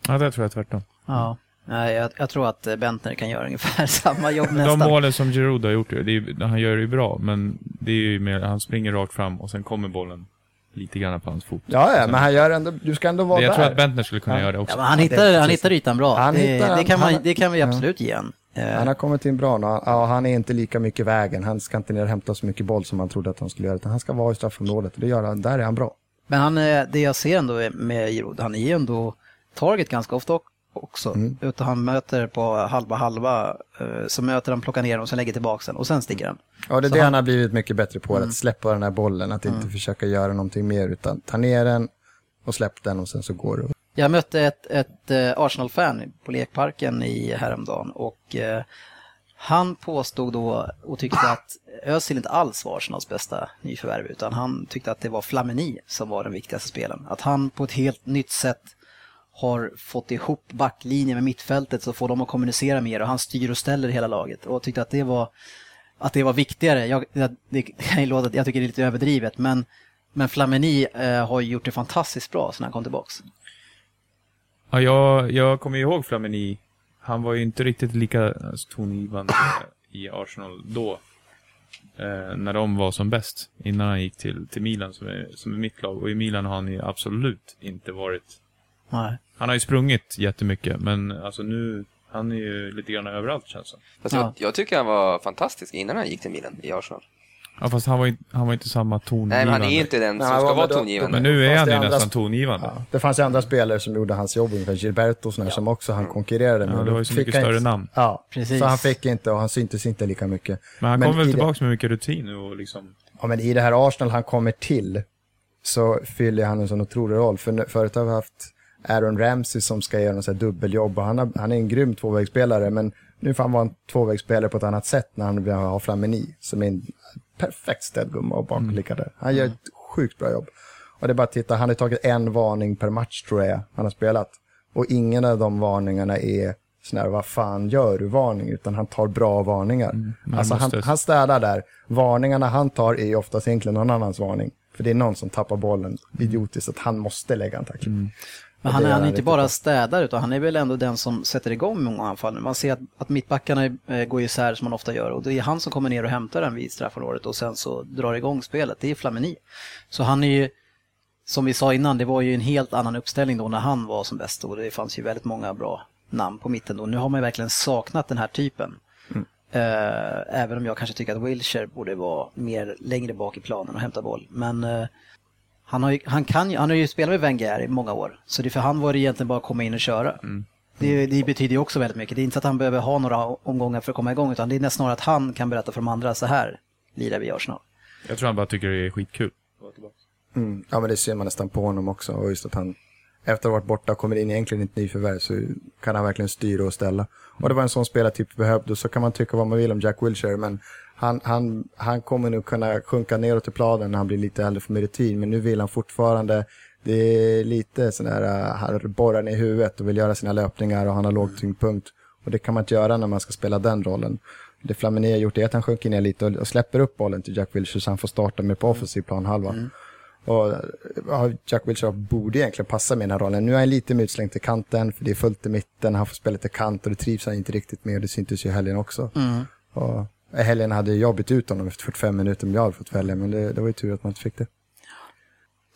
[SPEAKER 4] Ja, det tror jag tvärtom.
[SPEAKER 1] Ja. Nej, jag, jag tror att eh, Bentner kan göra ungefär [LAUGHS] samma jobb
[SPEAKER 4] De
[SPEAKER 1] nästan.
[SPEAKER 4] målen som Giroud har gjort, det är, han gör det ju bra, men det är ju mer, han springer rakt fram och sen kommer bollen lite grann på hans fot.
[SPEAKER 2] Ja, ja, men han gör ändå, du ska ändå vara
[SPEAKER 4] jag
[SPEAKER 2] där.
[SPEAKER 4] tror att Bentner skulle kunna
[SPEAKER 2] Ja.
[SPEAKER 4] göra det också.
[SPEAKER 1] Ja, men han,
[SPEAKER 2] Ja,
[SPEAKER 1] hittar, han hittar ytan bra.
[SPEAKER 2] Han
[SPEAKER 1] det,
[SPEAKER 2] hittar-
[SPEAKER 1] det, kan man,
[SPEAKER 2] han-
[SPEAKER 1] det kan vi
[SPEAKER 2] ja.
[SPEAKER 1] absolut ge en. Eh,
[SPEAKER 2] Han har kommit in bra nu. Ja, han är inte lika mycket i vägen. Han ska inte ner och hämta så mycket boll som han trodde att han skulle göra. Utan han ska vara i straffområdet. Och det gör han. Där är han bra.
[SPEAKER 1] Men han, eh, det jag ser ändå med Giroud, han är ju ändå target ganska ofta o- också.
[SPEAKER 2] Mm.
[SPEAKER 1] Utan han möter på halva halva, eh, så möter han, plockar ner den och sen lägger tillbaka den och sen sticker han.
[SPEAKER 2] Ja, det är
[SPEAKER 1] Så
[SPEAKER 2] det
[SPEAKER 1] han-
[SPEAKER 2] han har blivit mycket bättre på. Att släppa den här bollen. Att inte försöka göra någonting mer. Utan ta ner den och släpp den och sen så går det.
[SPEAKER 1] Jag mötte ett, ett eh, Arsenal-fan på lekparken i häromdagen och eh, han påstod då och tyckte att Özil inte alls var Arsenals bästa nyförvärv utan han tyckte att det var Flamini som var den viktigaste spelaren. Att han på ett helt nytt sätt har fått ihop backlinjen med mittfältet så får de att kommunicera mer och han styr och ställer hela laget och tyckte att det var, att det var viktigare. Jag, jag, det kan ju låta, jag tycker det är lite överdrivet men Men Flamini eh, har ju gjort det fantastiskt bra sen han kom tillbaks.
[SPEAKER 4] Ja, jag, jag kommer ihåg Flamini. Han var ju inte riktigt lika tongivande eh, i Arsenal då. Eh, när de var som bäst. Innan han gick till, till Milan som är, som är mitt lag. Och i Milan har han ju absolut inte varit...
[SPEAKER 1] Nej.
[SPEAKER 4] Han har ju sprungit jättemycket, men alltså nu... Han är ju lite grann överallt känns det
[SPEAKER 3] Fast
[SPEAKER 1] Ja.
[SPEAKER 3] jag, jag tycker han var fantastisk innan han gick till Milan i Arsenal.
[SPEAKER 4] Ja, fast han var, ju- han var inte samma tongivande.
[SPEAKER 3] Nej, men han är inte den som
[SPEAKER 2] Nej,
[SPEAKER 3] ska vara tongivande.
[SPEAKER 4] Men nu är
[SPEAKER 2] Fast
[SPEAKER 4] han
[SPEAKER 2] det
[SPEAKER 4] ju
[SPEAKER 2] andra-
[SPEAKER 4] nästan tongivande.
[SPEAKER 2] Ja, det fanns ju andra spelare som gjorde hans jobb, ungefär Gilberto och sådana som också han konkurrerade med.
[SPEAKER 4] Ja, det var ju så
[SPEAKER 2] Fick
[SPEAKER 4] mycket
[SPEAKER 2] han
[SPEAKER 4] större
[SPEAKER 2] inte-
[SPEAKER 4] namn.
[SPEAKER 2] Ja,
[SPEAKER 1] Precis.
[SPEAKER 2] så han fick inte och han syntes inte lika mycket.
[SPEAKER 4] Men han kommer väl
[SPEAKER 2] i det-
[SPEAKER 4] tillbaka med mycket rutin nu och liksom...
[SPEAKER 2] Ja, men i det här Arsenal han kommer till så fyller han en sån otrolig roll. För nu- förut har vi haft Aaron Ramsey som ska göra något så dubbeljobb och han, har, han är en grym tvåvägsspelare men nu får han vara en tvåvägsspelare på ett annat sätt när han vill ha Flamini som är en perfekt städgumma och baklickare. Han gör ett sjukt bra jobb. Och det är bara att titta, han har tagit en varning per match tror jag han har spelat. Och ingen av de varningarna är sån här, vad fan gör du varning, utan han tar bra varningar.
[SPEAKER 4] men
[SPEAKER 2] alltså han, han städar där. Varningarna han tar är oftast egentligen någon annans varning. För det är någon som tappar bollen idiotiskt, att han måste lägga en tackling.
[SPEAKER 1] Men han han är inte bara städare utan han är väl ändå den som sätter igång många anfall. Man ser att, att mittbackarna eh, går isär som man ofta gör och det är han som kommer ner och hämtar den vid straffområdet och sen så drar igång spelet. Det är Flamini. Så han är ju, som vi sa innan, det var ju en helt annan uppställning då när han var som bäst och det fanns ju väldigt många bra namn på mitten då. Nu har man ju verkligen saknat den här typen. Eh, även om jag kanske tycker att Wilshire borde vara mer längre bak i planen och hämta boll. Men eh, han har, ju, han, kan, ju- han har ju spelat med Wenger i många år, så det för han var det egentligen bara att komma in och köra. Det, det betyder ju också väldigt mycket. Det är inte så att han behöver ha några omgångar för att komma igång, utan det är nästan snarare att han kan berätta för de andra, så här lirar vi i Arsenal.
[SPEAKER 4] Jag tror han bara tycker det är skitkul.
[SPEAKER 2] Mm. Ja, men det ser man nästan på honom också. Och just att han efter att ha varit borta och kommer in egentligen i ett nyförvärv så kan han verkligen styra och ställa. Och det var en sån spelartyp vi behövde. Så kan man tycka vad man vill om Jack Wilshere, men han, han, han kommer nog kunna sjunka neråt i planen när han blir lite äldre för rutin. Men nu vill han fortfarande, det är lite sån där, uh, han borrar ner i huvudet och vill göra sina löpningar och han har låg tyngdpunkt. Och det kan man inte göra när man ska spela den rollen. Det Flamini har gjort är att han sjunker ner lite och, och släpper upp bollen till Jack Wilshere så han får starta mer på offensiv planhalva. Och ja, Jack Wilshere borde egentligen passa med den här rollen. Nu är han lite mer utslängd till kanten, för det är fullt i mitten, han får spela lite kant och det trivs han inte riktigt med och det syntes ju i helgen också. Och i helgen hade jag bytt ut honom efter 45 minuter om jag hade fått välja, men det, det var ju tur att man inte fick det.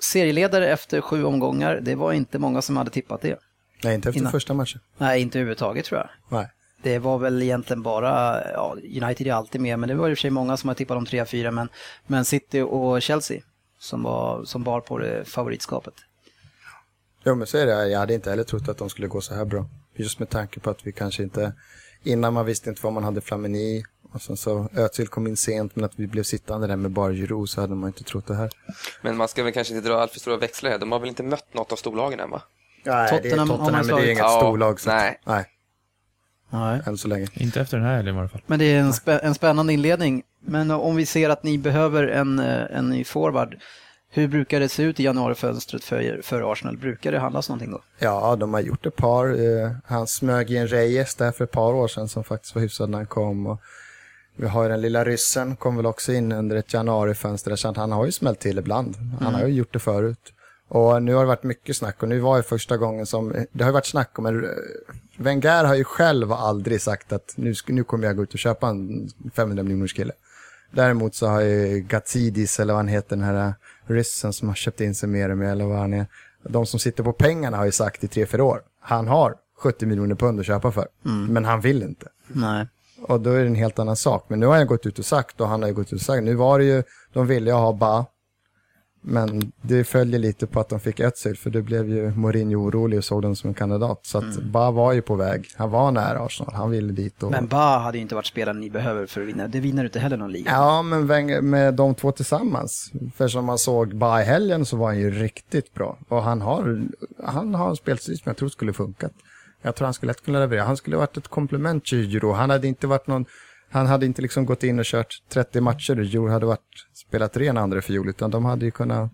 [SPEAKER 1] Serieledare efter sju omgångar, det var inte många som hade tippat det.
[SPEAKER 2] Nej, inte efter
[SPEAKER 1] Innan.
[SPEAKER 2] första matchen.
[SPEAKER 1] Nej, inte överhuvudtaget tror jag.
[SPEAKER 2] Nej.
[SPEAKER 1] Det var väl egentligen bara, ja, United är alltid med, men det var i och för sig många som har tippat om 3-4, men, men City och Chelsea som, var, som bar på det favoritskapet.
[SPEAKER 2] Jo, men så är det. Jag hade inte heller trott att de skulle gå så här bra. Just med tanke på att vi kanske inte, innan man visste inte vad man hade Flamini och sen så Özil kom in sent, men att vi blev sittande där med bara Giroud så hade man inte trott det här.
[SPEAKER 3] Men man ska väl kanske inte dra allt för stora växlar här. De har väl inte mött något av storlagen än va?
[SPEAKER 2] Nej,
[SPEAKER 1] Tottenham har man
[SPEAKER 2] men det är inget
[SPEAKER 3] Ja,
[SPEAKER 2] storlag. Så att-
[SPEAKER 3] nej.
[SPEAKER 2] nej,
[SPEAKER 1] Nej.
[SPEAKER 2] än så länge.
[SPEAKER 4] Inte efter den här helgen i alla fall.
[SPEAKER 1] Men det är en, spä- en spännande inledning. Men om vi ser att ni behöver en, eh, en ny forward, hur brukar det se ut i januarifönstret för, för Arsenal? Brukar det handlas någonting då?
[SPEAKER 2] Ja, de har gjort ett par. Eh, han smög in Reyes där för ett par år sedan som faktiskt var hyfsad när han kom. Och vi har ju den lilla ryssen, kom väl också in under ett januarifönster. Så han har ju smält till ibland. Han har ju gjort det förut. Och nu har det varit mycket snack och nu var det första gången som, det har ju varit snack om, en, Wenger har ju själv aldrig sagt att nu, nu kommer jag gå ut och köpa en 500 miljoners kille. Däremot så har ju Gatsidis, eller vad han heter, den här ryssen som har köpt in sig mer och mer, eller vad han är. De som sitter på pengarna har ju sagt i tre, fyra år, han har 70 miljoner pund att köpa för, men han vill inte.
[SPEAKER 1] Nej.
[SPEAKER 2] Och då är det en helt annan sak. Men nu har jag gått ut och sagt, och han har ju gått ut och sagt, nu var det ju, de ville ju ha Ba, men det följer lite på att de fick Özil, för det blev ju Mourinho orolig och såg den som en kandidat. Så att Ba var ju på väg, han var nära Arsenal, han ville dit. Och...
[SPEAKER 1] Men Ba hade ju inte varit spelaren ni behöver för att vinna. Det vinner inte heller någon liga.
[SPEAKER 2] Ja, men med de två tillsammans. För som man såg Ba i helgen så var han ju riktigt bra. Och han har, han har en spelstil som jag tror skulle funkat. Jag tror han skulle lätt kunna leverera. Han skulle varit ett komplement till Giroud. Han hade inte varit någon, han hade inte liksom gått in och kört 30 matcher. Giroud hade varit, spelat ren andra fiol, utan de hade ju kunnat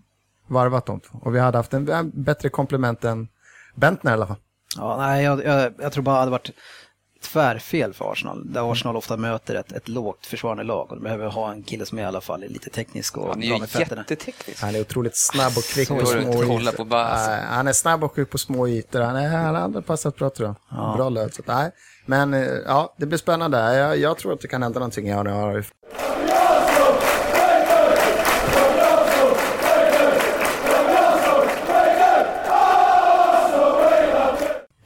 [SPEAKER 2] varvat dem. Och vi hade haft en en bättre komplement än Bentner i alla fall.
[SPEAKER 1] Ja, nej, jag, jag, jag tror bara det hade varit tvärfel för Arsenal. Där Arsenal ofta möter ett, ett lågt försvarande lag och de behöver ha en kille som i alla fall är lite teknisk och
[SPEAKER 3] Han är
[SPEAKER 1] bra
[SPEAKER 3] ju
[SPEAKER 1] med fötterna.
[SPEAKER 3] jätteteknisk.
[SPEAKER 2] Han är otroligt snabb och kvick på små ytor.
[SPEAKER 3] på bara, alltså.
[SPEAKER 2] Nej, Han är snabb och kvick på små ytor. Han, är, han hade passat bra tror jag. Bra löd. Så, att, nej. Men eh, ja, det blir spännande. Jag, jag tror att det kan hända någonting i januari.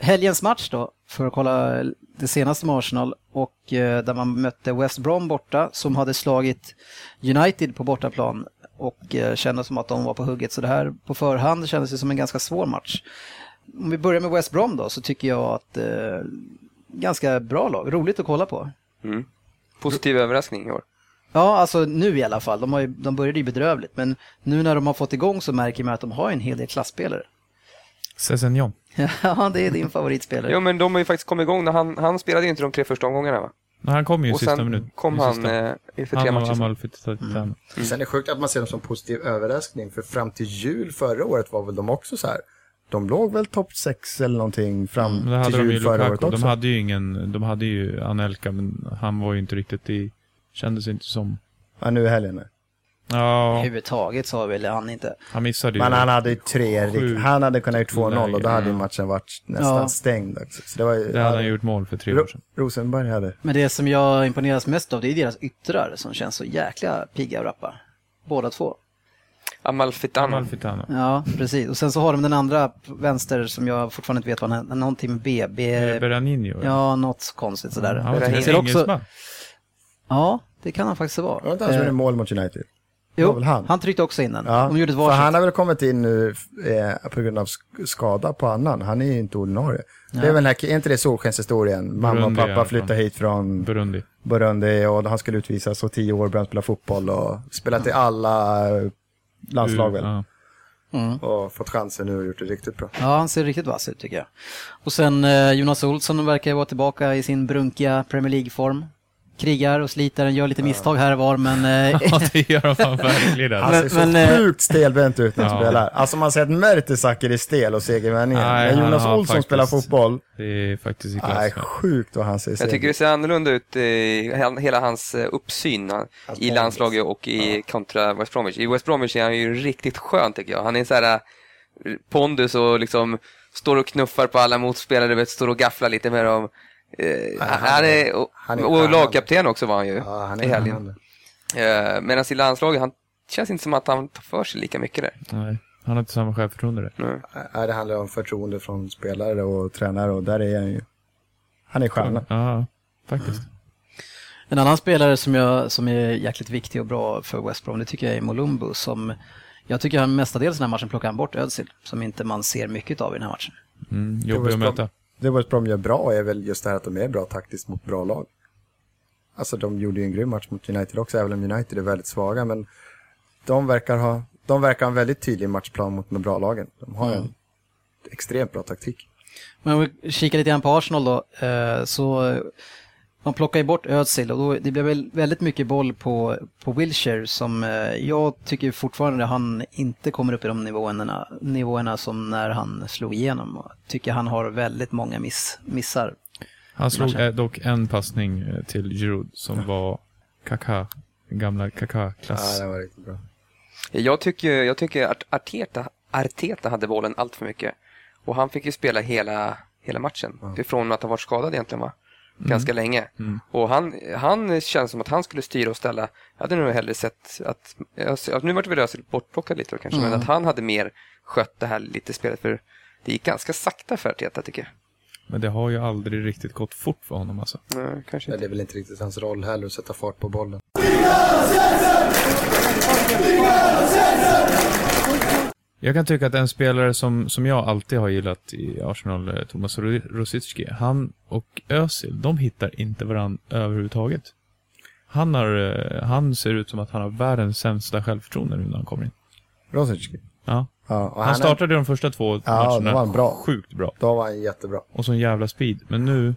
[SPEAKER 1] Helgens match då, för att kolla det senaste med Arsenal och eh, där man mötte West Brom borta som hade slagit United på bortaplan och eh, kände som att de var på hugget. Så det här på förhand kändes det som en ganska svår match. Om vi börjar med West Brom då så tycker jag att eh, ganska bra lag, roligt att kolla på.
[SPEAKER 3] Mm. Positiv överraskning i år.
[SPEAKER 1] Ja, alltså nu i alla fall. De, har ju, de började ju bedrövligt, men nu när de har fått igång så märker man att de har en hel del klassspelare.
[SPEAKER 4] Sessignon. [LAUGHS]
[SPEAKER 1] Ja, det är din favoritspelare.
[SPEAKER 3] Jo, men de har ju faktiskt kommit igång. När han, han spelade ju inte de tre första omgångarna, va?
[SPEAKER 4] Men Han kom ju i
[SPEAKER 3] Och
[SPEAKER 4] sista
[SPEAKER 3] sen
[SPEAKER 4] minuten.
[SPEAKER 3] kom
[SPEAKER 4] I
[SPEAKER 3] han
[SPEAKER 4] sista.
[SPEAKER 3] eh, för tre
[SPEAKER 4] Han
[SPEAKER 3] matcher
[SPEAKER 4] var
[SPEAKER 3] sedan.
[SPEAKER 4] Amalfitano.
[SPEAKER 2] Sen är det sjukt att man ser dem som positiv överraskning. För fram till jul förra året var väl de också så här. De låg väl topp 6 eller någonting fram
[SPEAKER 4] hade
[SPEAKER 2] till jul förra året
[SPEAKER 4] Lukaku.
[SPEAKER 2] också.
[SPEAKER 4] De hade ju ingen, de hade ju Anelka, men han var ju inte riktigt i, kändes inte som.
[SPEAKER 2] Ja, nu i helgen.
[SPEAKER 4] Ja,
[SPEAKER 1] Överhuvudtaget så väl han inte.
[SPEAKER 4] han missade ju.
[SPEAKER 2] Men han hade ju tre,
[SPEAKER 4] Sju
[SPEAKER 2] han hade kunnat gjort 2-0 och då hade ju matchen varit nästan
[SPEAKER 1] Ja.
[SPEAKER 2] stängd också. Så det var ju,
[SPEAKER 4] Det hade han gjort mål för tre
[SPEAKER 2] Ro-
[SPEAKER 4] år sedan.
[SPEAKER 2] Rosenberg hade.
[SPEAKER 1] Men det som jag imponeras mest av det är deras yttrar som känns så jäkla pigga och rappa. Båda två.
[SPEAKER 3] Amalfitano.
[SPEAKER 4] Amalfitano.
[SPEAKER 1] Ja, precis. Och sen så har de den andra vänster som jag fortfarande inte vet vad han är. Någonting med B. B
[SPEAKER 4] Beraninho.
[SPEAKER 1] ja, något konstigt sådär.
[SPEAKER 4] Han
[SPEAKER 3] Berahino.
[SPEAKER 4] till
[SPEAKER 1] Ser också-. Ja, det kan han faktiskt vara.
[SPEAKER 2] Inte han
[SPEAKER 1] Eh,
[SPEAKER 2] gjorde mål mot United?
[SPEAKER 1] Jo,
[SPEAKER 2] väl han?
[SPEAKER 1] han tryckte också in den.
[SPEAKER 2] Ja,
[SPEAKER 1] De gjorde ett varsitt.
[SPEAKER 2] han har väl kommit in nu eh, på grund av sk- skada på annan. Han är ju inte ordinarie. Det är väl här, är inte det solskenshistorien? Mamma och pappa
[SPEAKER 4] ja,
[SPEAKER 2] flyttade
[SPEAKER 4] från-
[SPEAKER 2] hit från
[SPEAKER 4] Burundi.
[SPEAKER 2] Burundi och han skulle utvisas och tio år började spela fotboll och spelat i alla landslag väl.
[SPEAKER 4] Ja.
[SPEAKER 1] Mm.
[SPEAKER 2] Och fått chansen nu och gjort det riktigt bra.
[SPEAKER 1] Ja, han ser riktigt vass ut tycker jag. Och sen eh, Jonas Olsson verkar vara tillbaka i sin brunkiga Premier League-form. Krigar och sliter, gör lite misstag här och var, men... [LAUGHS] Eh,
[SPEAKER 4] ja, det gör han verkligen.
[SPEAKER 2] Han
[SPEAKER 1] Men-
[SPEAKER 2] ser så
[SPEAKER 1] men, eh,
[SPEAKER 2] sjukt stelbent ut när han
[SPEAKER 4] Ja.
[SPEAKER 2] spelar. Alltså man ser att Mertesacker är stel och segervänningen.
[SPEAKER 4] Nej,
[SPEAKER 2] Men
[SPEAKER 4] han
[SPEAKER 2] Jonas Olsson
[SPEAKER 4] faktiskt-
[SPEAKER 2] spelar fotboll.
[SPEAKER 4] Det är faktiskt i
[SPEAKER 2] Nej, sjukt vad han ser
[SPEAKER 3] Jag
[SPEAKER 2] seg
[SPEAKER 3] tycker det ser annorlunda ut i han- hela hans eh, uppsyn han-
[SPEAKER 2] Hans
[SPEAKER 3] i landslaget och i kontra West Bromwich. I West Bromwich är han ju riktigt skön tycker jag. Han är så här eh, pondus och liksom står och knuffar på alla motspelare, vet, står och gafflar lite med dem. Eh,
[SPEAKER 2] han
[SPEAKER 3] han
[SPEAKER 2] är-
[SPEAKER 3] och,
[SPEAKER 2] han är
[SPEAKER 3] och
[SPEAKER 2] stjärnan.
[SPEAKER 3] lagkapten också var han ju
[SPEAKER 2] Ja, han
[SPEAKER 3] i
[SPEAKER 2] är
[SPEAKER 3] helgen.
[SPEAKER 2] han.
[SPEAKER 3] Eh, Medan i landslaget, han känns inte som att han tar för sig lika mycket där.
[SPEAKER 4] Nej, han har inte samma självförtroende där.
[SPEAKER 2] Nej, det handlar om förtroende från spelare och tränare och där är han ju. Han är stjärna.
[SPEAKER 4] Ja, faktiskt.
[SPEAKER 1] En annan spelare som, jag, som är jäkligt viktig och bra för West Brom, det tycker jag är Molumbo som jag tycker han mestadels i den här matchen plockar han bort Özil, som inte man ser mycket av i den här matchen.
[SPEAKER 4] Mm,
[SPEAKER 2] Det
[SPEAKER 4] jobbig att möta.
[SPEAKER 2] Det West Brom gör bra är väl just det här att de är bra taktiskt mot bra lag. Alltså de gjorde ju en grym match mot United också, även om United är väldigt svaga. Men de verkar ha, de verkar ha en väldigt tydlig matchplan mot de bra lagen. De har en extremt bra taktik.
[SPEAKER 1] Men om vi kikar lite grann på Arsenal då, eh, så de plockar ju bort Özil och då, det blev väl väldigt mycket boll på, på Wilshire som eh, jag tycker fortfarande han inte kommer upp i de nivåerna, nivåerna som när han slog igenom. Och tycker han har väldigt många miss, missar.
[SPEAKER 4] Han slog eh, dock en passning eh, till Giroud som var Kaká, den gamla Kaká-klass.
[SPEAKER 2] Ja, det var riktigt bra.
[SPEAKER 3] Jag tycker, jag tycker att Arteta, Arteta hade bollen allt för mycket. Och han fick ju spela hela, hela matchen. Ifrån att ha varit skadad egentligen va? Ganska länge. Och han, han känns som att han skulle styra och ställa. Jag hade nog hellre sett att, att nu vart det väl Özil bortplockad lite då kanske, men att han hade mer skött det här lite spelet. För det gick ganska sakta för Arteta tycker jag.
[SPEAKER 4] Men det har ju aldrig riktigt gått fort för honom alltså.
[SPEAKER 3] Nej, kanske inte.
[SPEAKER 2] det är väl inte riktigt hans roll heller att sätta fart på bollen.
[SPEAKER 4] Jag kan tycka att en spelare som, som jag alltid har gillat i Arsenal, eh, Thomas Ro- Rosicki, han och Özil, de hittar inte varandra överhuvudtaget. Han, har, eh, han ser ut som att han har världens sämsta självförtroende nu när han kommer in.
[SPEAKER 2] Rosicki.
[SPEAKER 4] Ja.
[SPEAKER 2] Ja,
[SPEAKER 4] Han
[SPEAKER 2] är-
[SPEAKER 4] startade de första två
[SPEAKER 2] Ja,
[SPEAKER 4] matcherna
[SPEAKER 2] var han bra.
[SPEAKER 4] sjukt bra.
[SPEAKER 2] Då var han jättebra.
[SPEAKER 4] Och sån jävla speed. Men nu,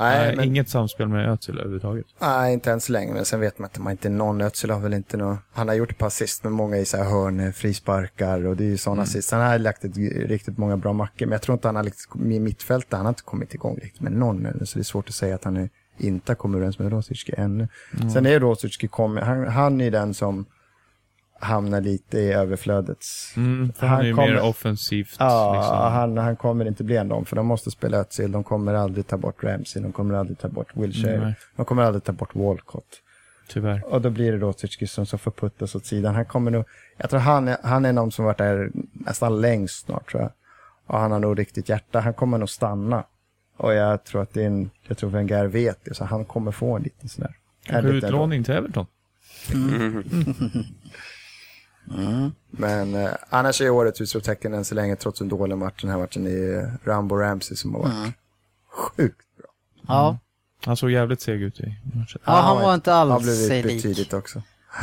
[SPEAKER 2] Nej, men,
[SPEAKER 4] Inget samspel med Özil överhuvudtaget.
[SPEAKER 2] nej, inte än så länge. Men sen vet man inte, man inte någon Özil har väl inte någon, han har gjort ett par assist med många i så här hörn, frisparkar och det är ju sådana assist. Han har lagt ett, riktigt många bra mackor, men jag tror inte han har liksom, i mittfältet, han har inte kommit igång riktigt med någon ännu, så det är svårt att säga att han är, inte har kommit överens med Rosicki ännu. Sen är Rosicki han, han är den som hamnar lite i överflödets.
[SPEAKER 4] Mm, för
[SPEAKER 2] Han
[SPEAKER 4] han, är ju
[SPEAKER 2] kommer-
[SPEAKER 4] mer offensivt.
[SPEAKER 2] Ja,
[SPEAKER 4] liksom.
[SPEAKER 2] han, han kommer inte bli en dem, för de måste spela Özil, de kommer aldrig ta bort Ramsey, de kommer aldrig ta bort Wilshere,
[SPEAKER 4] Nej.
[SPEAKER 2] de kommer aldrig ta bort Walcott.
[SPEAKER 4] Tyvärr.
[SPEAKER 2] Och då blir det Rosicki som, som får puttas åt sidan. Han kommer nog, jag tror han är, han är någon som varit där nästan längst snart tror jag. Och han har nog riktigt hjärta, han kommer nog stanna. Och jag tror att det är en, jag tror Wenger vet det, så han kommer få en liten sån där.
[SPEAKER 4] Kanske utlåning till Everton.
[SPEAKER 2] Men eh, annars är årets utropstecken än så länge, trots en dålig match, den här matchen, är Rambo Ramsey som har varit sjukt bra.
[SPEAKER 1] Ja,
[SPEAKER 4] Han såg jävligt seg ut i matchen.
[SPEAKER 1] ja han var inte
[SPEAKER 2] Han
[SPEAKER 1] alls sig
[SPEAKER 2] betydligt
[SPEAKER 1] lik.
[SPEAKER 2] också.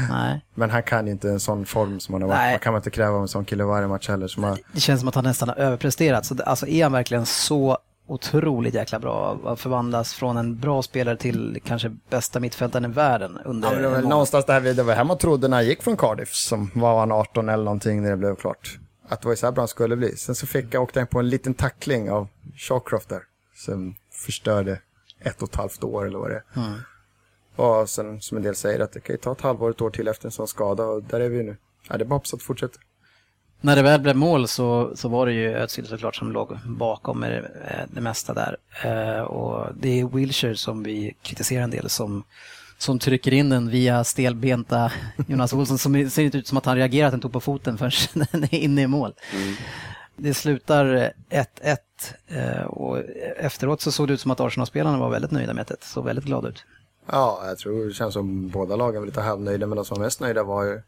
[SPEAKER 1] Nej.
[SPEAKER 2] Men han kan ju inte en sån form som han har varit.
[SPEAKER 1] Nej.
[SPEAKER 2] Man kan man inte kräva av en sån kille varje match heller. Som har,
[SPEAKER 1] Det känns som att han nästan har överpresterat. Så det, alltså är han verkligen så otroligt jäkla bra att förvandlas från en bra spelare till kanske bästa mittfältaren i världen under
[SPEAKER 2] Ja, men det var väl någonstans där vi, det var här man trodde när han gick från Cardiff, som var han 18 eller någonting när det blev klart. Att det var ju så här bra han skulle bli. Sen så fick jag, åkte han på en liten tackling av Shawcroft där, som förstörde ett och ett halvt år eller vad det är. Och sen som en del säger att det kan ju ta ett halvår, ett år till efter en sån skada och där är vi nu. Ja, det är bara att det fortsätter.
[SPEAKER 1] När det väl blev mål så, så var det ju Özil såklart som låg bakom det, eh, det mesta där. Eh, och det är Wilshire som vi kritiserar en del som, som trycker in den via stelbenta [LAUGHS] Jonas Olsson som ser inte ut som att han reagerar att den tog på foten förrän [LAUGHS] den är inne i mål. Det slutar 1-1 eh, och efteråt så såg det ut som att Arsenal-spelarna var väldigt nöjda med det. Såg väldigt glada ut.
[SPEAKER 2] Ja, jag tror det känns som båda lagen var lite halvnöjda, men de som var mest nöjda var ju,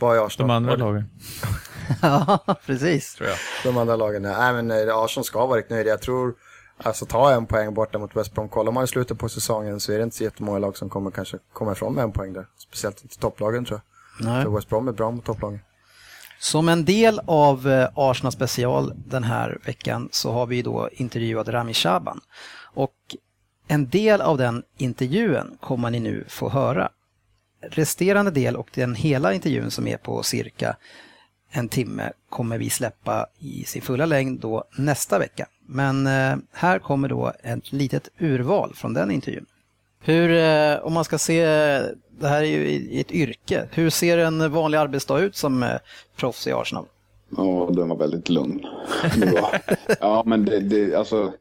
[SPEAKER 2] ju Arsenal.
[SPEAKER 4] De andra lagen. [LAUGHS]
[SPEAKER 1] Ja, precis.
[SPEAKER 4] Tror jag.
[SPEAKER 2] De andra lagen, nej men eh, Arsenal ska vara riktigt nöjda. Jag tror, alltså ta en poäng borta mot West Brom. Kollar man i slutet på säsongen så är det inte så jättemånga lag som kommer kanske komma ifrån med en poäng där. Speciellt inte topplagen tror jag.
[SPEAKER 1] Nej.
[SPEAKER 2] För West Brom är bra mot topplagen.
[SPEAKER 1] Som en del av eh, Arsenal special den här veckan så har vi då intervjuat Rami Shaban. Och en del av den intervjun kommer ni nu få höra. Resterande del och den hela intervjun som är på cirka en timme kommer vi släppa i sin fulla längd då nästa vecka. Men eh, här kommer då ett litet urval från den intervjun. Hur, eh, om man ska se, eh, det här är ju i ett yrke, hur ser en vanlig arbetsdag ut som proffs i Arsenal?
[SPEAKER 5] Ja, den var väldigt lugn. [LAUGHS] Det var, ja, men det, det, alltså,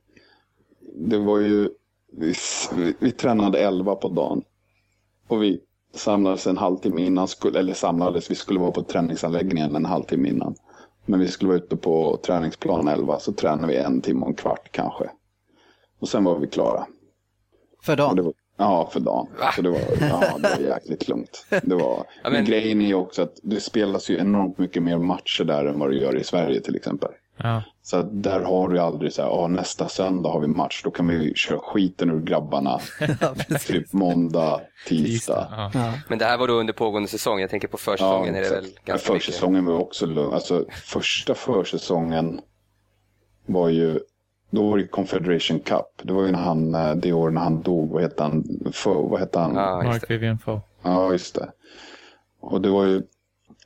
[SPEAKER 5] det var ju, vi, vi, vi tränade 11 på dagen. Och vi samlades en halvtimme innan, skulle, eller samlades, vi skulle vara på träningsanläggningen en halvtimme innan. Men vi skulle vara ute på träningsplan 11, så tränade vi en timme och en kvart kanske. Och sen var vi klara.
[SPEAKER 1] För dagen?
[SPEAKER 5] var, ja, för dagen. Så det var, ja, det var jäkligt lugnt. Det var, men- grejen är ju också att det spelas ju enormt mycket mer matcher där än vad det gör i Sverige till exempel.
[SPEAKER 4] Ja.
[SPEAKER 5] Så där har du aldrig så här, "Ja, nästa söndag har vi match, då kan vi köra skiten ur grabbarna. [LAUGHS]
[SPEAKER 1] Ja,
[SPEAKER 5] typ måndag, tisdag.
[SPEAKER 4] Ja.
[SPEAKER 1] Ja.
[SPEAKER 3] Men det här var då under pågående säsong. Jag tänker på försäsongen är det väl ganska mycket.
[SPEAKER 5] Försäsongen var också lugn. Alltså första försäsongen var ju, då var det Confederation Cup. Det var ju när han, eh, det år när han dog, vad hette han, för, vad hette han?
[SPEAKER 3] Ja,
[SPEAKER 4] Mark
[SPEAKER 3] det.
[SPEAKER 4] Vivian Foe.
[SPEAKER 5] Ja, just det. Och det var ju,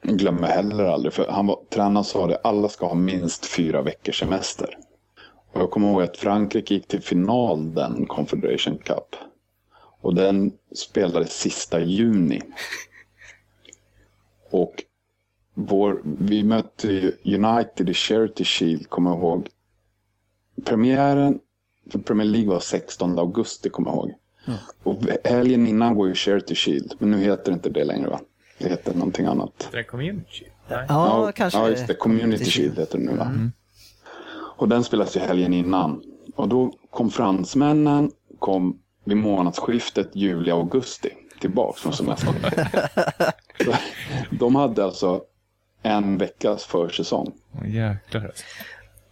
[SPEAKER 5] jag glömmer heller aldrig, för han var, tränaren sa det, alla ska ha minst fyra veckors semester. Och jag kommer ihåg att Frankrike gick till final den Confederation Cup. Och den spelades sista juni. Och vår, vi mötte United i Charity Shield, kommer jag ihåg. Premiären för Premier League var 16 augusti, kommer jag ihåg. Och helgen innan går ju Charity Shield, men nu heter det inte det längre va? Det heter någonting annat.
[SPEAKER 4] Det community. Nej.
[SPEAKER 1] Ja, kanske.
[SPEAKER 5] Ja, just det. Community Shield heter det nu va? Och den spelas ju helgen innan. Och då kom fransmännen, kom vid månadsskiftet juli-augusti tillbaks från semestern. [LAUGHS] De hade alltså en veckas försäsong.
[SPEAKER 4] Åh, jäklar.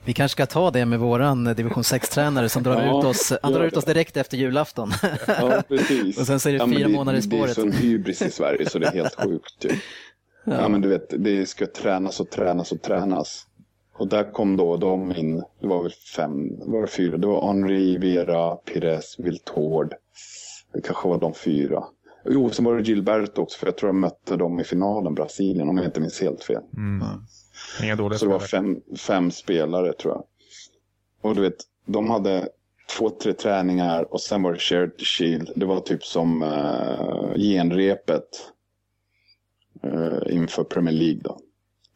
[SPEAKER 1] Vi kanske ska ta det med våran eh, division 6-tränare som drar
[SPEAKER 5] Ja,
[SPEAKER 1] ut oss, han drar ut oss
[SPEAKER 5] det.
[SPEAKER 1] direkt efter julafton.
[SPEAKER 5] Ja, precis. [LAUGHS]
[SPEAKER 1] Och sen så är det
[SPEAKER 5] ja,
[SPEAKER 1] fyra månader i
[SPEAKER 5] Det är
[SPEAKER 1] spåret.
[SPEAKER 5] sån hybris i Sverige så det är helt sjukt. Typ. [LAUGHS] Ja. men du vet, det ska tränas och tränas och tränas. Och där kom då de in, det var väl fem, var det fyra? Det var Henri, Vera, Pires, Viltord. Det kanske var de fyra. Jo, sen var det Gilberto också, för jag tror jag mötte dem i finalen, Brasilien, om jag inte minns helt fel.
[SPEAKER 4] Mm. Inga dåliga
[SPEAKER 5] Så det var fem, fem spelare tror jag. Och du vet, de hade två, tre träningar och sen var det shared shield. Det var typ som uh, genrepet uh, inför Premier League då.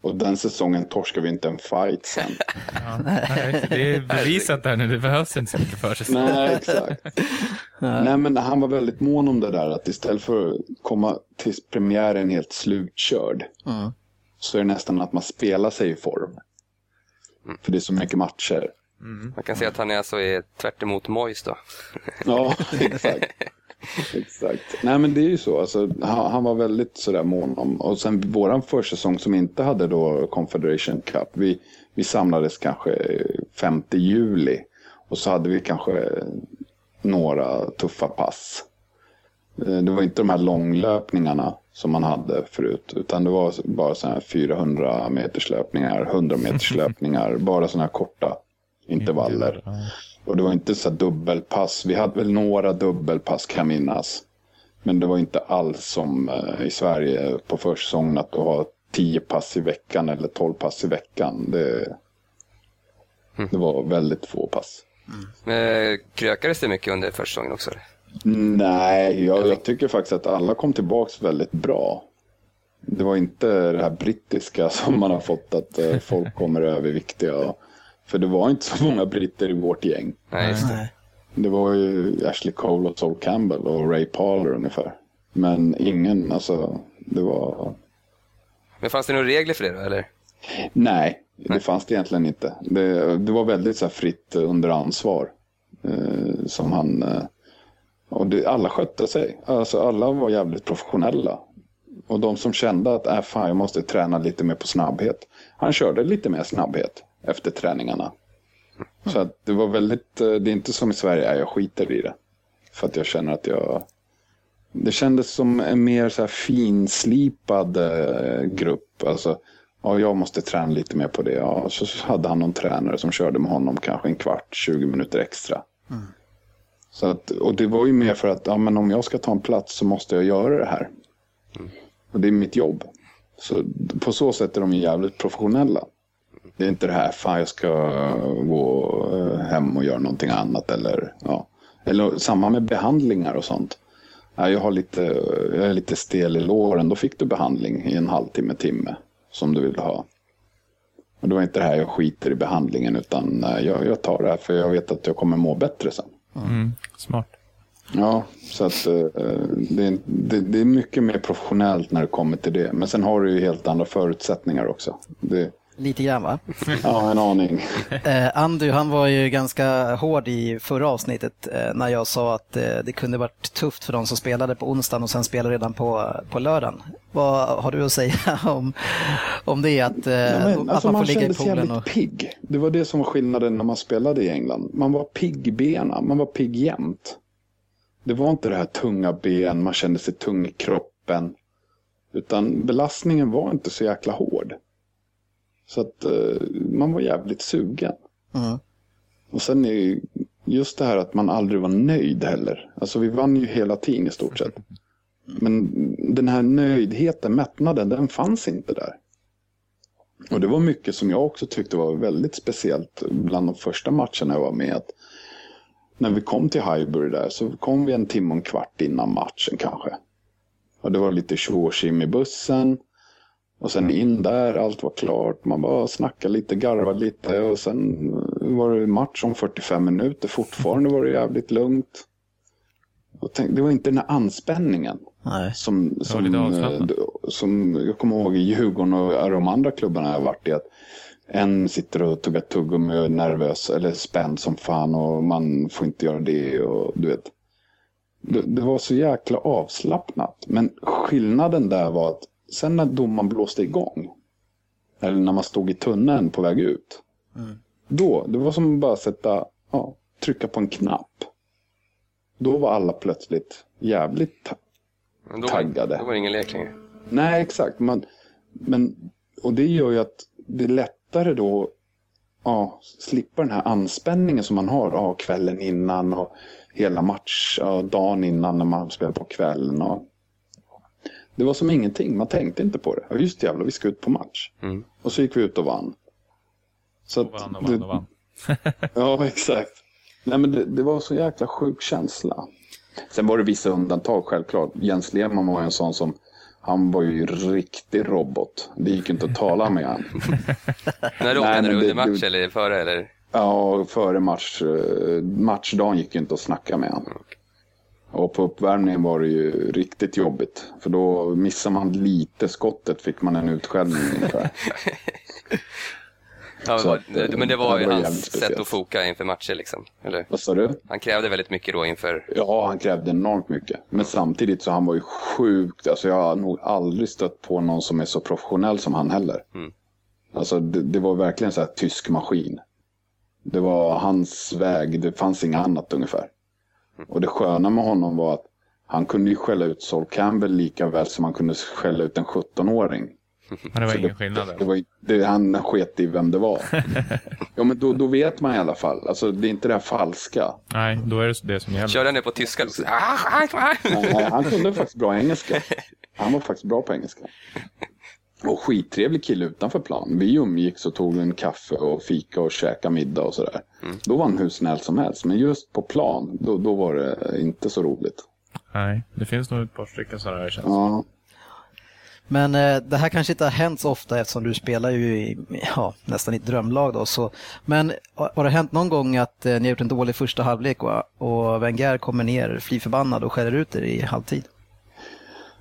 [SPEAKER 5] Och den säsongen torskade vi inte en fight sen. [LAUGHS]
[SPEAKER 4] Ja. Nej, det är bevisat där nu, det behövs inte så mycket försäsong.
[SPEAKER 5] Nej, exakt. Nej, men han var väldigt mån om det där att istället för att komma till premiären helt slutkörd
[SPEAKER 1] Mm.
[SPEAKER 5] Så är det nästan att man spelar sig i form. För det är så mycket matcher.
[SPEAKER 3] Man kan säga att han är alltså är tvärt emot Moyes då. [LAUGHS]
[SPEAKER 5] Ja, exakt. exakt. Nej men det är ju så. Alltså, han, han var väldigt sådär mån om. Och sen våran försäsong som inte hade då Confederation Cup. Vi, vi samlades kanske 5 juli. Och så hade vi kanske några tuffa pass. Eh, Det var inte de här långlöpningarna som man hade förut. Utan det var bara sådana här 400 meters löpningar, 100 meters [LAUGHS] löpningar. Bara sådana här korta intervaller. Och det var inte så dubbelpass. Vi hade väl några dubbelpass kan jag minnas. Men det var inte alls som eh, i Sverige på försäsongen att du har 10 pass i veckan eller 12 pass i veckan. Det, det var väldigt få pass.
[SPEAKER 3] Eh, Krökades det mycket under försäsongen också?
[SPEAKER 5] Nej, jag, jag tycker faktiskt att alla kom tillbaks väldigt bra. Det var inte det här brittiska [LAUGHS] som man har fått att eh, folk kommer överviktiga. För det var inte så många britter i vårt gäng.
[SPEAKER 3] Nej, just det.
[SPEAKER 1] Nej.
[SPEAKER 5] Det var ju Ashley Cole och Sol Campbell och Ray Parler ungefär. Men ingen, alltså, det var...
[SPEAKER 3] Men fanns det några regler för det då, eller?
[SPEAKER 5] Nej, det fanns det egentligen inte. Det, det var väldigt så här fritt under ansvar. Eh, som han... Eh, och det, alla skötte sig. Alltså alla var jävligt professionella. Och de som kände att äh, fan, jag måste träna lite mer på snabbhet. Han körde lite mer snabbhet efter träningarna. Så att det var väldigt, eh, det är inte som i Sverige, äh, jag skiter i det. För att jag känner att jag... Det kändes som en mer så här finslipad eh, grupp. Alltså, ja, jag måste träna lite mer på det. Ja, så hade han någon tränare som körde med honom kanske en kvart, 20 minuter extra. Mm. Så att, och det var ju mer för att ja, men om jag ska ta en plats så måste jag göra det här. Och det är mitt jobb. Så på så sätt är de jävligt professionella. Det är inte det här, fan jag ska gå eh, hem och göra någonting annat. Eller, ja. eller samma med behandlingar och sånt. Ja, jag, har lite, jag är lite stel i låren, då fick du behandling i en halvtimme, timme. Som du ville ha. Och det var inte det här jag skiter i behandlingen utan jag, jag tar det här för jag vet att jag kommer må bättre sen.
[SPEAKER 4] Mm. Smart.
[SPEAKER 5] Ja, så att eh, det, är- det, det är mycket mer professionellt när det kommer till det. Men sen har du ju helt andra förutsättningar också. Det,
[SPEAKER 1] Lite grann va? [LAUGHS]
[SPEAKER 5] ja, en aning. [LAUGHS]
[SPEAKER 1] Eh, Andy han var ju ganska hård i förra avsnittet eh, när jag sa att eh, det kunde varit tufft för de som spelade på onsdagen och sen spelade redan på, på lördagen. Vad har du att säga [LAUGHS] om, om det? Att, eh,
[SPEAKER 5] Ja, men,
[SPEAKER 1] att
[SPEAKER 5] alltså,
[SPEAKER 1] man
[SPEAKER 5] man
[SPEAKER 1] får ligga i poolen?
[SPEAKER 5] jävligt
[SPEAKER 1] Och...
[SPEAKER 5] pigg. Det var det som var skillnaden när man spelade i England. Man var pigg i benen, man var pigg jämt. Det var inte det här tunga ben, man kände sig tung i kroppen. Utan belastningen var inte så jäkla hård. Så att eh, man var jävligt sugen.
[SPEAKER 1] Mm.
[SPEAKER 5] Och sen är ju just det här att man aldrig var nöjd heller. Alltså vi vann ju hela tiden i stort sett. Men den här nöjdheten, mättnaden, den fanns inte där. Och det var mycket som jag också tyckte var väldigt speciellt bland de första matcherna jag var med. Att när vi kom till Highbury där så kom vi en timme och en kvart innan matchen kanske. Och det var lite tjo i bussen. Och sen in där, allt var klart. Man bara snackade lite, garvade lite och sen var det match om 45 minuter. Fortfarande var det jävligt lugnt. Och tänk, det var inte den här anspänningen
[SPEAKER 1] Nej.
[SPEAKER 5] som, som, eh, som jag kommer ihåg i Djurgården och de andra klubbarna jag varit i. Att en sitter och tuggar tuggummi och är nervös eller spänd som fan och man får inte göra det. Och, du vet. Det, det var så jäkla avslappnat. Men skillnaden där var att sen när domaren blåste igång. Eller när man stod i tunneln på väg ut. Då, det var som att bara sätta, ja, trycka på en knapp. Då var alla plötsligt jävligt ta-
[SPEAKER 3] Men då,
[SPEAKER 5] Taggade.
[SPEAKER 3] Då var det ingen lek längre.
[SPEAKER 5] Nej, exakt. Man, men, och det gör ju att det är lättare då ja, slippa den här anspänningen som man har ja, kvällen innan och hela match, ja, dagen innan när man spelar på kvällen. Och... Det var som ingenting, man tänkte inte på det. Ja, just jävlar, vi ska ut på match.
[SPEAKER 3] Mm.
[SPEAKER 5] Och så gick vi ut och vann. Så
[SPEAKER 4] Och vann och vann och vann. [LAUGHS]
[SPEAKER 5] Ja, exakt. Nej, men det, det var så jäkla sjuk känsla. Sen var det vissa undantag självklart. Jens Lehmann var en sån som, han var ju riktig robot. Det gick inte att tala med han. [LAUGHS]
[SPEAKER 3] När då?
[SPEAKER 5] Nej,
[SPEAKER 3] under
[SPEAKER 5] det-
[SPEAKER 3] match eller före? Eller?
[SPEAKER 5] Ja, före match, eh, matchdagen gick ju inte att snacka med han. Och på uppvärmningen var det ju riktigt jobbigt. För då missade man lite skottet fick man en utskällning ungefär. [LAUGHS]
[SPEAKER 3] Ja,
[SPEAKER 5] att, eh,
[SPEAKER 3] men det var
[SPEAKER 5] det
[SPEAKER 3] ju hans sätt att foka inför matcher liksom. Eller?
[SPEAKER 5] Vad sa du?
[SPEAKER 3] Han krävde väldigt mycket då inför...
[SPEAKER 5] Ja, han krävde enormt mycket. Men samtidigt så han var ju sjukt, alltså jag har nog aldrig stött på någon som är så professionell som han heller.
[SPEAKER 3] Mm.
[SPEAKER 5] Alltså det, det var verkligen så här tysk maskin. Det var hans väg, det fanns inget annat ungefär. Och det sköna med honom var att han kunde ju skälla ut Sol Campbell lika väl som han kunde skälla ut en 17-åring.
[SPEAKER 4] Men [LAUGHS] det var
[SPEAKER 5] Så
[SPEAKER 4] ingen
[SPEAKER 5] det,
[SPEAKER 4] skillnad
[SPEAKER 5] Det
[SPEAKER 4] där.
[SPEAKER 5] var, det, han sket i vem det var. [LAUGHS] ja, men då, då vet man i alla fall. Alltså, det är inte det här falska.
[SPEAKER 4] Nej, då är det det som gäller.
[SPEAKER 3] Körde han det på tyska? Ah, ah, ah.
[SPEAKER 5] Nej, han kunde faktiskt bra engelska. Han var faktiskt bra på engelska. [LAUGHS] Och skittrevlig kille utanför plan. Vi umgicks och tog en kaffe och fika och käka middag och sådär. Då var han hur snäll som helst. Men just på plan, då, då var det inte så roligt.
[SPEAKER 4] Nej, det finns nog ett par stycken sådana här känns.
[SPEAKER 5] Ja,
[SPEAKER 1] Men eh, det här kanske inte har hänt så ofta eftersom du spelar ju i, ja, nästan i ett drömlag då. Så, men har har det hänt någon gång att eh, ni har gjort en dålig första halvlek och, och Wenger kommer ner fly förbannad och skäller ut er i halvtid?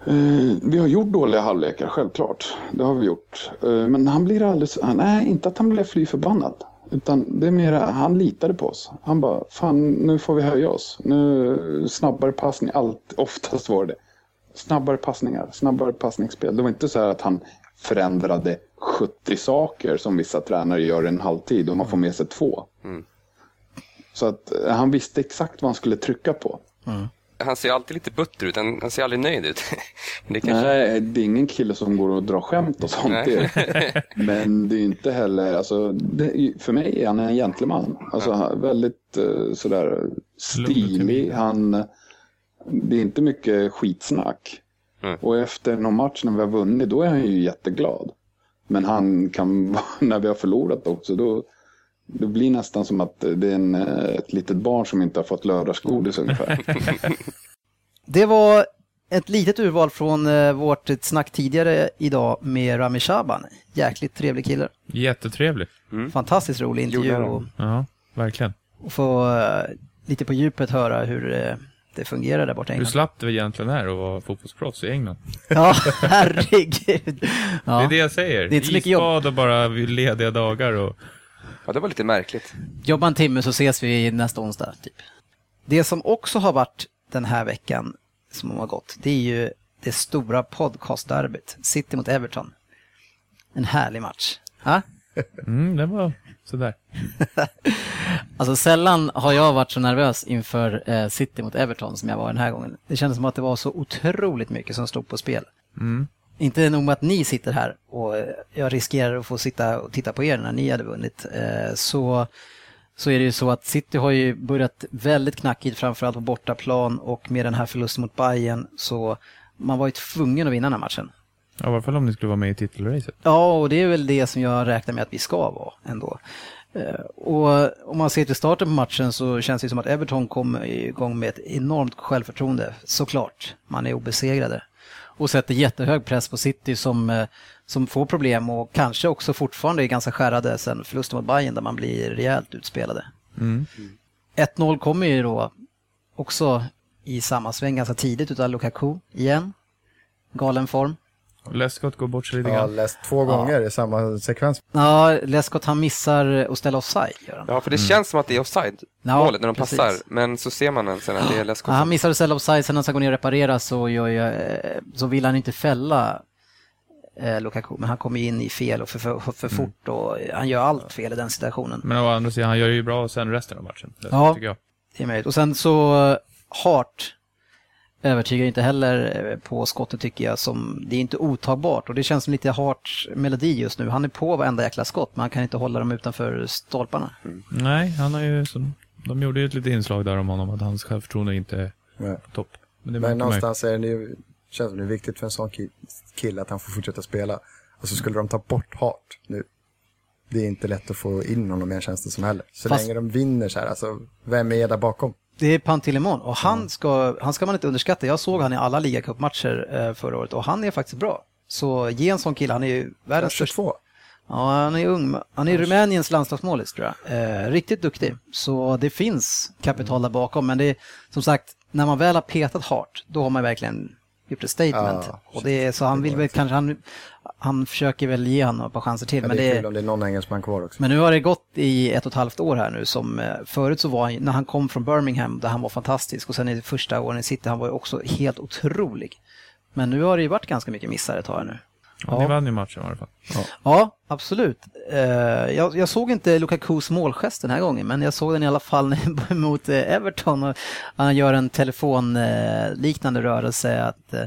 [SPEAKER 5] Eh, vi har gjort dåliga halvlekar, självklart. Det har vi gjort. Eh, men han blir alldeles... Nej, inte att han blev fly förbannad. Utan det är mer, han litade på oss. Han bara, fan nu får vi höja oss. Nu snabbare passning, allt, oftast var det Snabbare passningar, snabbare passningsspel. Det var inte så här att han förändrade 70 saker som vissa tränare gör en halvtid och man får med sig två.
[SPEAKER 3] Mm.
[SPEAKER 5] Så att eh, han visste exakt vad han skulle trycka på.
[SPEAKER 3] Han ser alltid lite butter ut, han, han ser aldrig nöjd ut. [LAUGHS] Det kanske...
[SPEAKER 5] Nej, det är ingen kille som går och drar skämt och sånt. [LAUGHS] Men det är inte heller, alltså, det, för mig är han en gentleman. Alltså är väldigt eh, sådär stilig. Han, det är inte mycket skitsnack.
[SPEAKER 3] Mm.
[SPEAKER 5] Och efter någon match när vi har vunnit, då är han ju jätteglad. Men han kan, [LAUGHS] när vi har förlorat också, då, det blir nästan som att det är en, eh, ett litet barn som inte har fått lördagsgodis ungefär. [LAUGHS]
[SPEAKER 1] Det var ett litet urval från eh, vårt snack tidigare idag med Rami Shaban. Jäkligt trevlig kille.
[SPEAKER 4] Jättetrevlig.
[SPEAKER 1] Fantastiskt rolig intervju och,
[SPEAKER 4] Ja, verkligen.
[SPEAKER 1] och få eh, lite på djupet höra hur det fungerar där borta i
[SPEAKER 4] Hur
[SPEAKER 1] England.
[SPEAKER 4] slapp det egentligen är att vara fotbollsproffs i England?
[SPEAKER 1] Ja, [LAUGHS] herregud. Ja.
[SPEAKER 4] Det är det jag säger.
[SPEAKER 1] Det är inte så mycket jobb.
[SPEAKER 4] Isbad och bara lediga dagar och...
[SPEAKER 3] Ja, det var lite märkligt.
[SPEAKER 1] Jobba en timme så ses vi nästa onsdag. Typ. Det som också har varit den här veckan som har gått, det är ju det stora podcastderbyt. City mot Everton. En härlig match. Ha? [LAUGHS]
[SPEAKER 4] Mm, det var sådär. [LAUGHS]
[SPEAKER 1] Alltså sällan har jag varit så nervös inför eh, City mot Everton som jag var den här gången. Det kändes som att det var så otroligt mycket som stod på spel.
[SPEAKER 4] Mm.
[SPEAKER 1] Inte nog med att ni sitter här och eh, jag riskerar att få sitta och titta på er när ni hade vunnit. Eh, så, så är det ju så att City har ju börjat väldigt knackigt framförallt på bortaplan och med den här förlusten mot Bayern så man var ju tvungen att vinna den här matchen.
[SPEAKER 4] Ja, I alla fall om ni skulle vara med i titelracet.
[SPEAKER 1] Ja, och det är väl det som jag räknar med att vi ska vara ändå. Eh, Och om man ser till starten på matchen så känns det som att Everton kom igång med ett enormt självförtroende, såklart. Man är obesegrade. Och sätter jättehög press på City som, eh, som får problem och kanske också fortfarande är ganska skärrade sen förlusten mot Bayern där man blir rejält utspelade.
[SPEAKER 4] Mm.
[SPEAKER 1] 1-0 kommer ju då också i samma sväng ganska tidigt utav Lukaku igen. Galen form.
[SPEAKER 4] Lescott går bort sig lite
[SPEAKER 2] Jag
[SPEAKER 4] grann.
[SPEAKER 2] läst två gånger i samma sekvens.
[SPEAKER 1] Ja, Lescott han missar att ställa offside. Gör han.
[SPEAKER 3] Ja, för det känns som att det är offside,
[SPEAKER 1] Ja,
[SPEAKER 3] målet, när de
[SPEAKER 1] precis.
[SPEAKER 3] passar. Men så ser man den sen att det är Lescott.
[SPEAKER 1] Ja, han missar att ställa offside, sen när han ska gå ner och reparera så, gör ju, eh, så vill han inte fälla eh, Lukaku, men han kommer in i fel och för, för, för fort och han gör allt fel i den situationen.
[SPEAKER 4] Men å andra sidan, han gör ju bra sen resten av matchen. Det
[SPEAKER 1] Ja.
[SPEAKER 4] tycker jag.
[SPEAKER 1] Det är möjligt. Och sen så eh, Hart övertygar inte heller eh, på skottet tycker jag. Som, det är inte otagbart och det känns som lite Harts melodi just nu. Han är på varenda jäkla skott men han kan inte hålla dem utanför stolparna.
[SPEAKER 4] Nej, han har ju som, de gjorde ju ett litet inslag där om honom att hans självförtroende inte är
[SPEAKER 2] Nej.
[SPEAKER 4] på topp. Men det
[SPEAKER 2] Men någonstans är det ju, känns det viktigt för en sån ki- kille att han får fortsätta spela. Och så skulle de ta bort Hart nu. Det är inte lätt att få in honom i en tjänst som heller. Så
[SPEAKER 1] Fast-
[SPEAKER 2] länge de vinner så här, alltså vem är där bakom?
[SPEAKER 1] Det är Pantilimon och han ska, han ska man inte underskatta. Jag såg han i alla ligacupmatcher eh, förra året och han är faktiskt bra. Så ge en sån kille, han är ju världens största
[SPEAKER 2] 22.
[SPEAKER 1] Ja, han är ung. Han är Rumäniens landslagsmålis tror jag. Eh, riktigt duktig. Så det finns kapital där bakom. Men det är som sagt, när man väl har petat Hart, då har man verkligen gjort ett statement.
[SPEAKER 2] Ja,
[SPEAKER 1] och det är, så han vill väl kanske, han, han försöker väl ge honom ett par chanser till.
[SPEAKER 2] Men
[SPEAKER 1] Men,
[SPEAKER 2] det är
[SPEAKER 1] det,
[SPEAKER 2] kul om det är någon engelsman kvar också.
[SPEAKER 1] men nu har det gått i ett och ett halvt år här nu som eh, förut så var han, när han kom från Birmingham där han var fantastisk och sen i första åren i City, han var ju också helt otrolig. Men nu har det ju varit ganska mycket missar ett tag nu.
[SPEAKER 4] Ja, ni vann ju matchen i alla fall.
[SPEAKER 1] Ja, absolut. Eh, jag, jag såg inte Lukakus målgest den här gången, men jag såg den i alla fall mot eh, Everton. Och han gör en telefonliknande rörelse. Att, eh,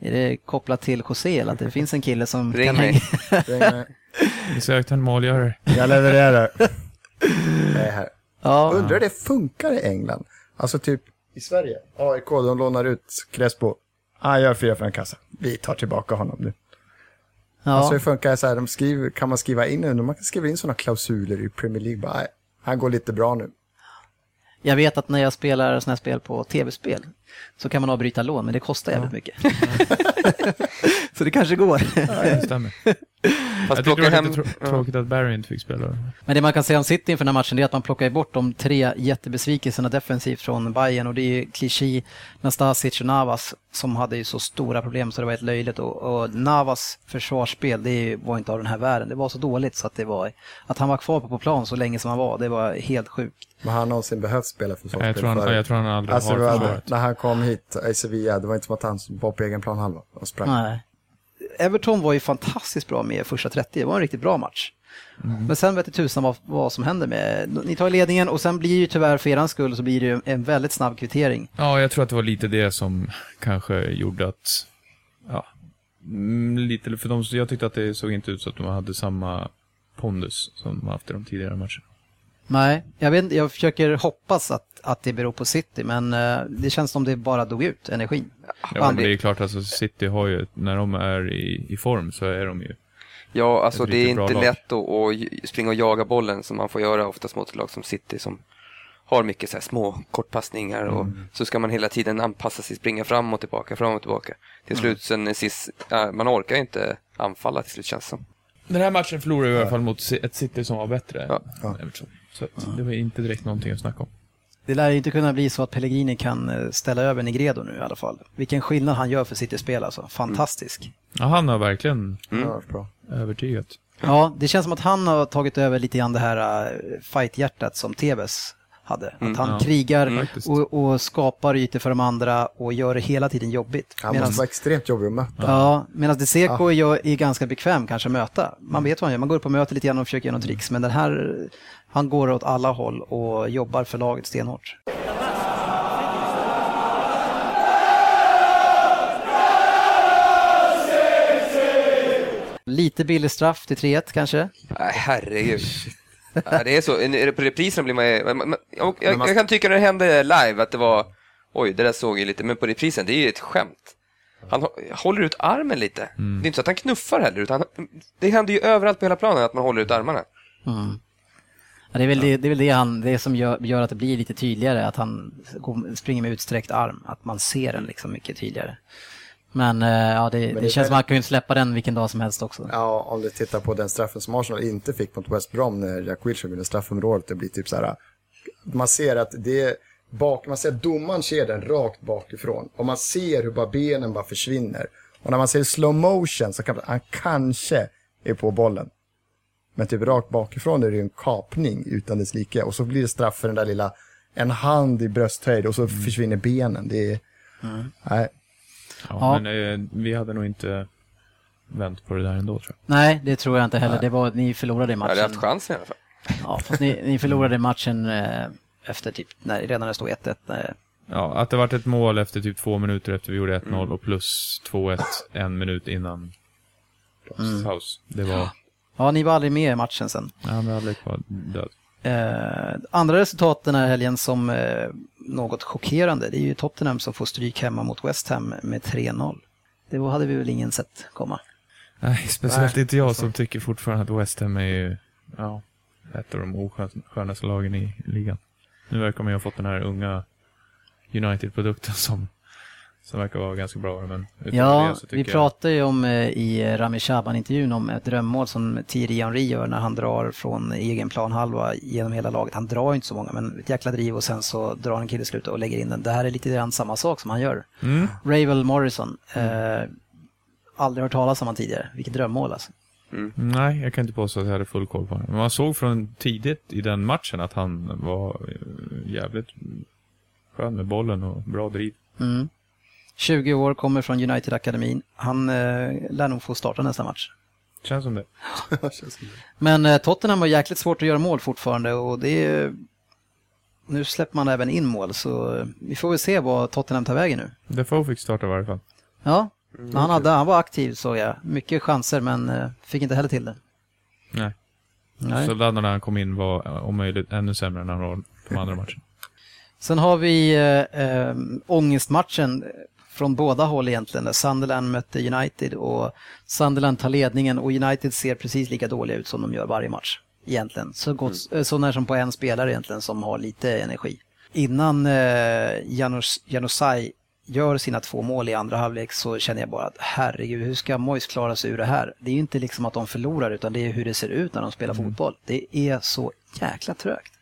[SPEAKER 1] är det kopplat till José eller att det finns en kille som
[SPEAKER 3] Ring
[SPEAKER 1] kan
[SPEAKER 3] mig.
[SPEAKER 1] hänga? [LAUGHS]
[SPEAKER 2] Ring-
[SPEAKER 4] Vi sökte en målgörare.
[SPEAKER 2] Jag levererar. [LAUGHS] Jag är här.
[SPEAKER 1] Ja,
[SPEAKER 2] Undrar det funkar i England? Alltså typ i Sverige. AIK, de lånar ut Crespo. Han gör fyra för en kassa. Vi tar tillbaka honom nu. Alltså
[SPEAKER 1] ja.
[SPEAKER 2] hur funkar det så här? De skriver, kan man skriva in, man kan skriva in sådana klausuler i Premier League. Bara, "Nej, han går lite bra nu.
[SPEAKER 1] jag vet att när jag spelar sådana här spel på tv-spel så kan man avbryta lån, men det kostar jävligt mycket. [LAUGHS] så det kanske går.
[SPEAKER 4] Det stämmer. [LAUGHS]
[SPEAKER 3] Fast
[SPEAKER 4] Jag tycker
[SPEAKER 3] plocka hem...
[SPEAKER 4] tråkigt att Barry inte fick spela.
[SPEAKER 1] Men det man kan säga om City inför den här matchen är att man plockar bort de tre jättebesvikelserna defensivt från Bayern och det är ju Clichy, Nastasic och Navas som hade ju så stora problem så det var helt löjligt och, och Navas försvarsspel det var inte av den här världen. Det var så dåligt så att det var, att han var kvar på plan så länge som han var, det var helt sjukt.
[SPEAKER 2] Men har han någonsin behövt spela för
[SPEAKER 4] Jag tror, han, jag tror han aldrig
[SPEAKER 2] Alltså,
[SPEAKER 4] har försvarat.
[SPEAKER 2] när han kom hit i Sevilla, det var inte som att han var på egen planhalva och sprang.
[SPEAKER 1] Nej. Everton var ju fantastiskt bra med första 30, det var en riktigt bra match. Men sen vet tusan vad, vad som händer med, ni tar ledningen och sen blir ju tyvärr för eran skull så blir det ju en väldigt snabb kvittering.
[SPEAKER 4] Ja, jag tror att det var lite det som kanske gjorde att... Ja, mm, lite, för de, jag tyckte att det såg inte ut så att de hade samma pondus som de haft i de tidigare matcherna.
[SPEAKER 1] Nej, jag, vet, jag försöker hoppas att, att det beror på City, men eh, det känns som det bara dog ut, energin.
[SPEAKER 4] Ja, men det är klart, alltså City har ju, när de är i, i form så är de ju...
[SPEAKER 3] Ja, alltså det är inte lätt att, att springa och jaga bollen som man får göra oftast mot ett lag som City som har mycket så här små kortpassningar och
[SPEAKER 4] Mm.
[SPEAKER 3] så ska man hela tiden anpassa sig, springa fram och tillbaka, fram och tillbaka. Till
[SPEAKER 4] Mm.
[SPEAKER 3] slut sen är sist, ja, man orkar inte anfalla till slut känns det som.
[SPEAKER 4] Den här matchen förlorade vi i alla fall mot ett City som var bättre
[SPEAKER 3] Ja.
[SPEAKER 4] än Everton. Så att det var inte direkt någonting att snacka om.
[SPEAKER 1] Det lär inte kunna bli så att Pellegrini kan eh, ställa över Negredo nu i alla fall. Vilken skillnad han gör för City-spel alltså, fantastisk.
[SPEAKER 4] Ja, han har verkligen
[SPEAKER 3] Mm.
[SPEAKER 2] Ja, bra.
[SPEAKER 4] övertygat.
[SPEAKER 1] Ja, det känns som att han har tagit över lite grann det här uh, fighthjärtat som Tevez hade. Att
[SPEAKER 3] Mm,
[SPEAKER 1] han
[SPEAKER 4] ja.
[SPEAKER 1] krigar
[SPEAKER 4] Mm.
[SPEAKER 1] Och, och skapar ytor för de andra och gör det hela tiden jobbigt.
[SPEAKER 2] Han
[SPEAKER 1] Medans-
[SPEAKER 2] måste vara extremt jobbig att möta.
[SPEAKER 1] Ja, medan De Seco är, är ganska bekväm kanske att möta. Man vet vad han gör, man går upp och möter lite grann och försöker göra något tricks. Men den här, han går åt alla håll och jobbar för laget stenhårt. Lite billig straff till 3-1 kanske.
[SPEAKER 3] Nej, herregud. Ja, det är så, på reprisen blir man ju- man- man- jag, jag,
[SPEAKER 2] man-
[SPEAKER 3] jag kan tycka när det hände live att det var, oj, det där såg ju lite, men på reprisen, det är ju ett skämt. Han hå- håller ut armen lite. Det är inte så att han knuffar heller, utan det händer ju överallt på hela planen att man håller ut armarna.
[SPEAKER 1] Mm. Ja, det, är väl det, det är väl det, han, det som gör, gör att det blir lite tydligare, att han springer med utsträckt arm. Att man ser den liksom mycket tydligare. Men eh, ja, det, det,
[SPEAKER 2] det
[SPEAKER 1] känns som att man kan ju släppa den vilken dag som helst också.
[SPEAKER 2] Ja, om du tittar på den straffen som Arsenal inte fick mot West Brom när Jack Wilshere vinner straffområdet, det blir typ så här, man ser att det bak, man ser att domaren ser den rakt bakifrån och man ser hur bara benen bara försvinner. Och när man ser slow motion så kan man, han kanske är på bollen. Men typ rakt bakifrån är det ju en kapning utan dess like och så blir det straff för den där lilla, en hand i brösthöjd och så försvinner benen. Det är, nej.
[SPEAKER 4] Ja,
[SPEAKER 1] Ja.
[SPEAKER 4] Men eh, vi hade nog inte vänt på det där ändå tror jag.
[SPEAKER 1] Nej, det tror jag inte heller. Det var, ni förlorade i
[SPEAKER 3] Jag hade haft
[SPEAKER 1] matchen.
[SPEAKER 3] chansen i alla fall.
[SPEAKER 1] Ja, fast ni, ni förlorade matchen eh, efter typ, när, redan när det stod 1-1. Eh,
[SPEAKER 4] Ja, att det varit ett mål efter typ två minuter efter vi gjorde 1-0
[SPEAKER 3] Mm.
[SPEAKER 4] och plus 2-1 en minut innan
[SPEAKER 1] Mm.
[SPEAKER 4] paus. Det var...
[SPEAKER 1] Ja, ni var aldrig med i matchen sen.
[SPEAKER 4] Andra halvlek var död.
[SPEAKER 1] Eh, andra resultat den här helgen som eh, något chockerande, det är ju Tottenham som får stryk hemma mot West Ham med 3-0. Det hade vi väl ingen sett komma.
[SPEAKER 4] Nej, speciellt
[SPEAKER 2] Nej,
[SPEAKER 4] inte jag som tycker fortfarande att West Ham är ju, ja, ett av de oskönaste lagen i ligan. Nu verkar man ju ha fått den här unga United-produkten som, som verkar vara ganska bra. Men
[SPEAKER 1] Ja,
[SPEAKER 4] det
[SPEAKER 1] vi
[SPEAKER 4] jag-
[SPEAKER 1] pratade ju om eh, i Rami Shaban-intervjun om ett drömmål som Thierry Henry gör när han drar från egen planhalva genom hela laget. Han drar ju inte så många, men ett jäkla driv och sen så drar en kille i slutet och lägger in den. Det här är lite grann samma sak som han gör.
[SPEAKER 4] Mm.
[SPEAKER 1] Ravel Morrison, eh, aldrig hört talas om han tidigare. Vilket drömmål alltså.
[SPEAKER 4] Nej, jag kan inte påstå att jag hade full koll på honom. Men man såg från tidigt i den matchen att han var eh, jävligt skön med bollen och bra driv.
[SPEAKER 1] Mm. 20 år, kommer från United-akademin. Han eh, lär nog få starta nästa match.
[SPEAKER 4] Känns som det. [LAUGHS]
[SPEAKER 2] Känns som det.
[SPEAKER 1] Men eh, Tottenham har jäkligt svårt att göra mål fortfarande och det är... Nu släpper man även in mål så eh, vi får väl se vad Tottenham tar vägen nu.
[SPEAKER 4] Defoe fick starta i varje fall.
[SPEAKER 1] Ja, han, hade, han var aktiv såg jag. Mycket chanser men eh, fick inte heller till det.
[SPEAKER 4] Nej.
[SPEAKER 1] Nej.
[SPEAKER 4] Så när han kom in var eh, om möjligt ännu sämre än han var de andra matcherna.
[SPEAKER 1] Sen har vi eh, eh, ångestmatchen från båda håll egentligen. Sunderland mötte United och Sunderland tar ledningen och United ser precis lika dåliga ut som de gör varje match. Egentligen. Så, gott, eh, så när som på en spelare egentligen som har lite energi. Innan eh, Janus, Janusaj gör sina två mål i andra halvlek så känner jag bara att herregud, hur ska Mois klara sig ur det här? Det är ju inte liksom att de förlorar utan det är hur det ser ut när de spelar fotboll. Det är så jäkla trögt.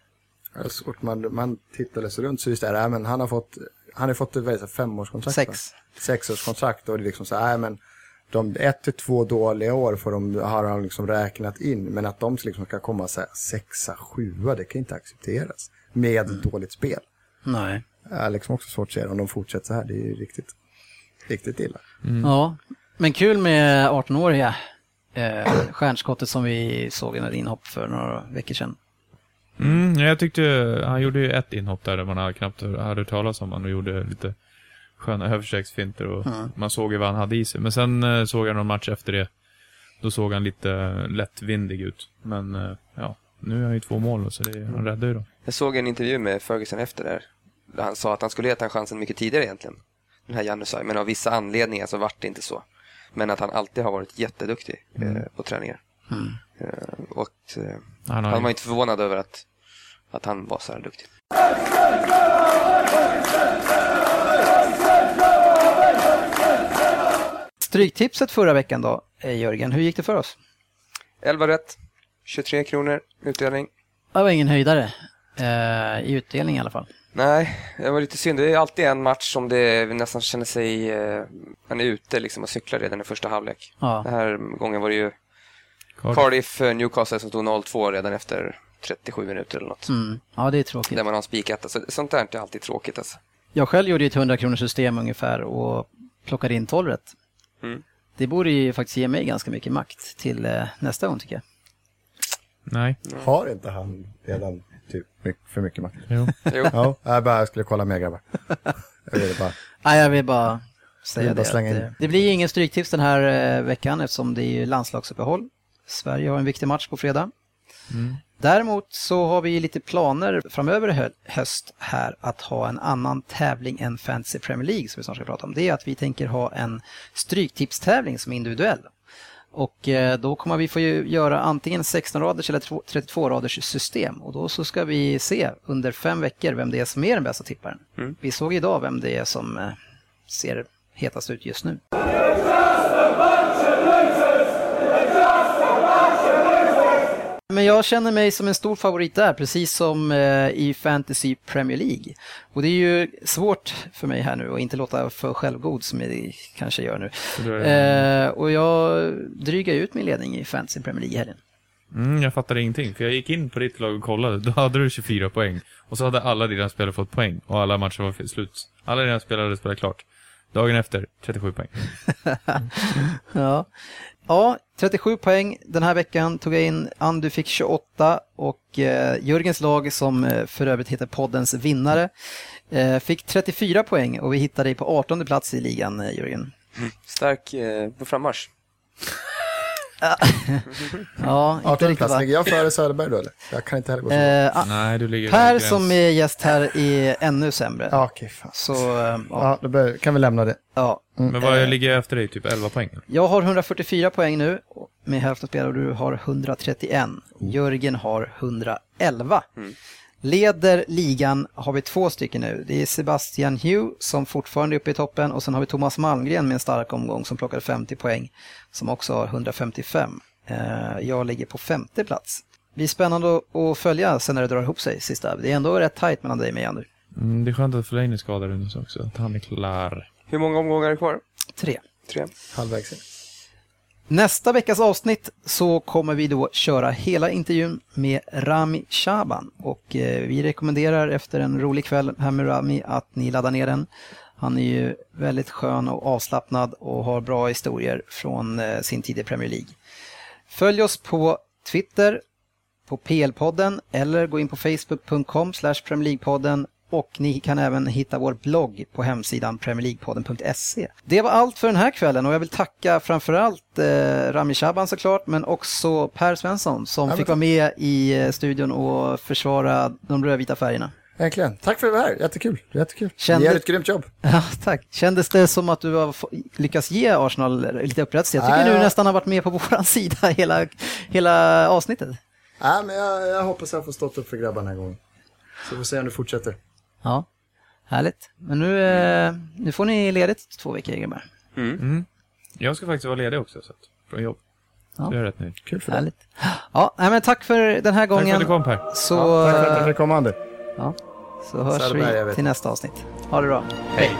[SPEAKER 2] Ja, Så fort man, man tittar sig runt så just det här, men han har fått, han har fått ett femårskontrakt.
[SPEAKER 1] Sex.
[SPEAKER 2] Sexårskontrakt och det är liksom så här, men de ett till två dåliga år får de, har han liksom räknat in, men att de liksom ska komma så här, sexa, sjua, det kan inte accepteras. Med dåligt spel.
[SPEAKER 1] Nej.
[SPEAKER 2] Det är liksom också svårt att se om de fortsätter så här, det är ju riktigt, riktigt illa.
[SPEAKER 1] Ja, men kul med 18-åriga eh, stjärnskottet som vi såg i ett inhopp för några veckor sedan.
[SPEAKER 4] Mm, jag tyckte han gjorde ju ett inhopp där man hade knappt hade hört talas om han och gjorde lite sköna överstegsfinter och man såg ju vad han hade i sig. Men sen eh, såg jag någon match efter det. Då såg han lite lättvindig ut. Men eh, ja, nu är han ju två mål så det, han räddar ju dem.
[SPEAKER 3] Jag såg en intervju med Ferguson efter där. Där han sa att han skulle gett den chansen mycket tidigare egentligen. Den här Janusaj. Men av vissa anledningar så vart det inte så. Men att han alltid har varit jätteduktig eh, på träningar. Eh, och eh,
[SPEAKER 4] Han
[SPEAKER 3] han var inte förvånad över att, att han var så här duktig.
[SPEAKER 1] Stryktipset förra veckan då, eh, Jörgen, hur gick det för oss?
[SPEAKER 3] 11 rätt, 23 kronor utdelning.
[SPEAKER 1] Det var ingen höjdare, eh, i utdelning i alla fall.
[SPEAKER 3] Nej, det var lite synd. Det är alltid en match som det nästan känner sig... Eh, man är ute liksom och cyklar redan i första halvlek.
[SPEAKER 1] Ja.
[SPEAKER 3] Den här gången var det ju
[SPEAKER 4] Cardiff.
[SPEAKER 3] Eh, Newcastle som stod 0-2 redan efter 37 minuter eller något.
[SPEAKER 1] Mm. Ja, det är tråkigt.
[SPEAKER 3] Där man har en spiketta. Så sånt där är inte alltid tråkigt alltså.
[SPEAKER 1] Jag själv gjorde ju ett 100 kronors system ungefär och plockade in 12 rätt.
[SPEAKER 3] Mm.
[SPEAKER 1] Det borde ju faktiskt ge mig ganska mycket makt till eh, nästa gång tycker jag.
[SPEAKER 4] Nej,
[SPEAKER 2] Har inte han redan typ för mycket makt?
[SPEAKER 4] jo.
[SPEAKER 3] Jo.
[SPEAKER 2] Ja, jag bara skulle kolla mer grabbar. Jag ville bara, [LAUGHS]
[SPEAKER 1] Nej, jag vill bara säga
[SPEAKER 2] vill bara
[SPEAKER 1] det. att, eh, det blir ju ingen stryktips den här eh, veckan eftersom det är ju landslagsuppehåll. Sverige har en viktig match på fredag. Däremot så har vi lite planer framöver i hö- höst här att ha en annan tävling än Fantasy Premier League som vi snart ska prata om. Det är att vi tänker ha en stryktipstävling som är individuell. Och eh, då kommer vi få göra antingen 16-raders eller 32-raders system. Och då så ska vi se under fem veckor vem det är som är den bästa tipparen. Vi såg idag vem det är som eh, ser hetast ut just nu. Men jag känner mig som en stor favorit där, precis som eh, i Fantasy Premier League. Och det är ju svårt för mig här nu att inte låta för självgod som jag kanske gör nu.
[SPEAKER 4] Det-
[SPEAKER 1] Eh, och jag drygar ut min ledning i Fantasy Premier League i helgen.
[SPEAKER 4] Mm, jag fattade ingenting, för jag gick in på ditt lag och kollade. Då hade du 24 poäng. Och så hade alla dina spelare fått poäng. Och alla matcher var slut. Alla dina spelare hade spelat klart. Dagen efter, 37 poäng. [LAUGHS]
[SPEAKER 1] Ja. Ja, 37 poäng den här veckan tog jag in. Andu fick 28 och eh, Jörgens lag, som eh, för övrigt heter poddens vinnare, eh, fick 34 poäng och vi hittade dig på 18 plats i ligan, eh, Jörgen.
[SPEAKER 3] Stark eh, på frammarsch.
[SPEAKER 1] Ja, inte
[SPEAKER 2] 18
[SPEAKER 1] riktigt va?
[SPEAKER 2] ligger jag före Söderberg då eller? Jag kan inte heller gå så.
[SPEAKER 1] Eh, ah,
[SPEAKER 4] Nej, du ligger
[SPEAKER 1] per som är gäst här är ännu sämre.
[SPEAKER 2] Ja, okej, fan.
[SPEAKER 1] Så, eh, ja,
[SPEAKER 2] Ja, då bör, kan vi lämna det.
[SPEAKER 1] ja.
[SPEAKER 4] Men vad ligger jag efter dig? Typ 11 poäng?
[SPEAKER 1] Jag har 144 poäng nu med hälften spelare och du har 131. Jörgen har 111. Leder ligan har vi två stycken nu. Det är Sebastian Hugh som fortfarande är uppe i toppen och sen har vi Thomas Malmgren med en stark omgång som plockade 50 poäng som också har 155. Eh, Jag ligger på femte plats. Det blir spännande att- följa sen när det drar ihop sig sista. Det är ändå rätt tajt mellan dig och mig, Andy.
[SPEAKER 4] Mm, det är skönt att Fellaini är skadad nu så också. Att han är klar.
[SPEAKER 3] Hur många omgångar är kvar?
[SPEAKER 1] Tre.
[SPEAKER 3] Tre.
[SPEAKER 2] Halvvägs in.
[SPEAKER 1] Nästa veckas avsnitt så kommer vi då köra hela intervjun med Rami Shaban och eh, vi rekommenderar efter en rolig kväll här med Rami att ni laddar ner den. Han är ju väldigt skön och avslappnad och har bra historier från eh, sin tid i Premier League. Följ oss på Twitter, på PL-podden eller gå in på facebook.com Premier League-podden och ni kan även hitta vår blogg på hemsidan premierleaguepodden.se. Det var allt för den här kvällen och jag vill tacka framförallt eh, Rami Shaban såklart men också Per Svensson som
[SPEAKER 2] men
[SPEAKER 1] fick vara med i eh, studion och försvara de rödvita färgerna.
[SPEAKER 2] Verkligen. Tack för det här. Jättekul. Jättekul.
[SPEAKER 1] Kände-
[SPEAKER 2] Ni gör ett grymt jobb. [LAUGHS]
[SPEAKER 1] Ja, tack. Kändes det som att du har lyckats ge Arsenal lite upprättelse? Jag tycker
[SPEAKER 2] Nej,
[SPEAKER 1] du
[SPEAKER 2] ja.
[SPEAKER 1] nästan har varit med på [LAUGHS] våran sida hela, hela avsnittet.
[SPEAKER 2] Nej, men jag, jag hoppas jag får stått upp för grabbarna den här gången. Så vi får se om det fortsätter.
[SPEAKER 1] Ja, härligt. Men nu, eh, nu får ni ledigt två veckor grabbar.
[SPEAKER 4] Mm. Jag ska faktiskt vara ledig också, så att, från jobb.
[SPEAKER 1] Ja.
[SPEAKER 4] Det är rätt nöjd.
[SPEAKER 2] Kul för dig.
[SPEAKER 1] Härligt. Ja, nej, men tack för den här
[SPEAKER 4] Tack för
[SPEAKER 1] gången.
[SPEAKER 4] att du kom Per.
[SPEAKER 1] Så,
[SPEAKER 2] Ja, tack för att du
[SPEAKER 1] eh,
[SPEAKER 2] fick komma, Ander.
[SPEAKER 1] ja, så hörs
[SPEAKER 2] Söderberg, jag
[SPEAKER 1] vi till nästa avsnitt. Ha det bra.
[SPEAKER 4] Hej.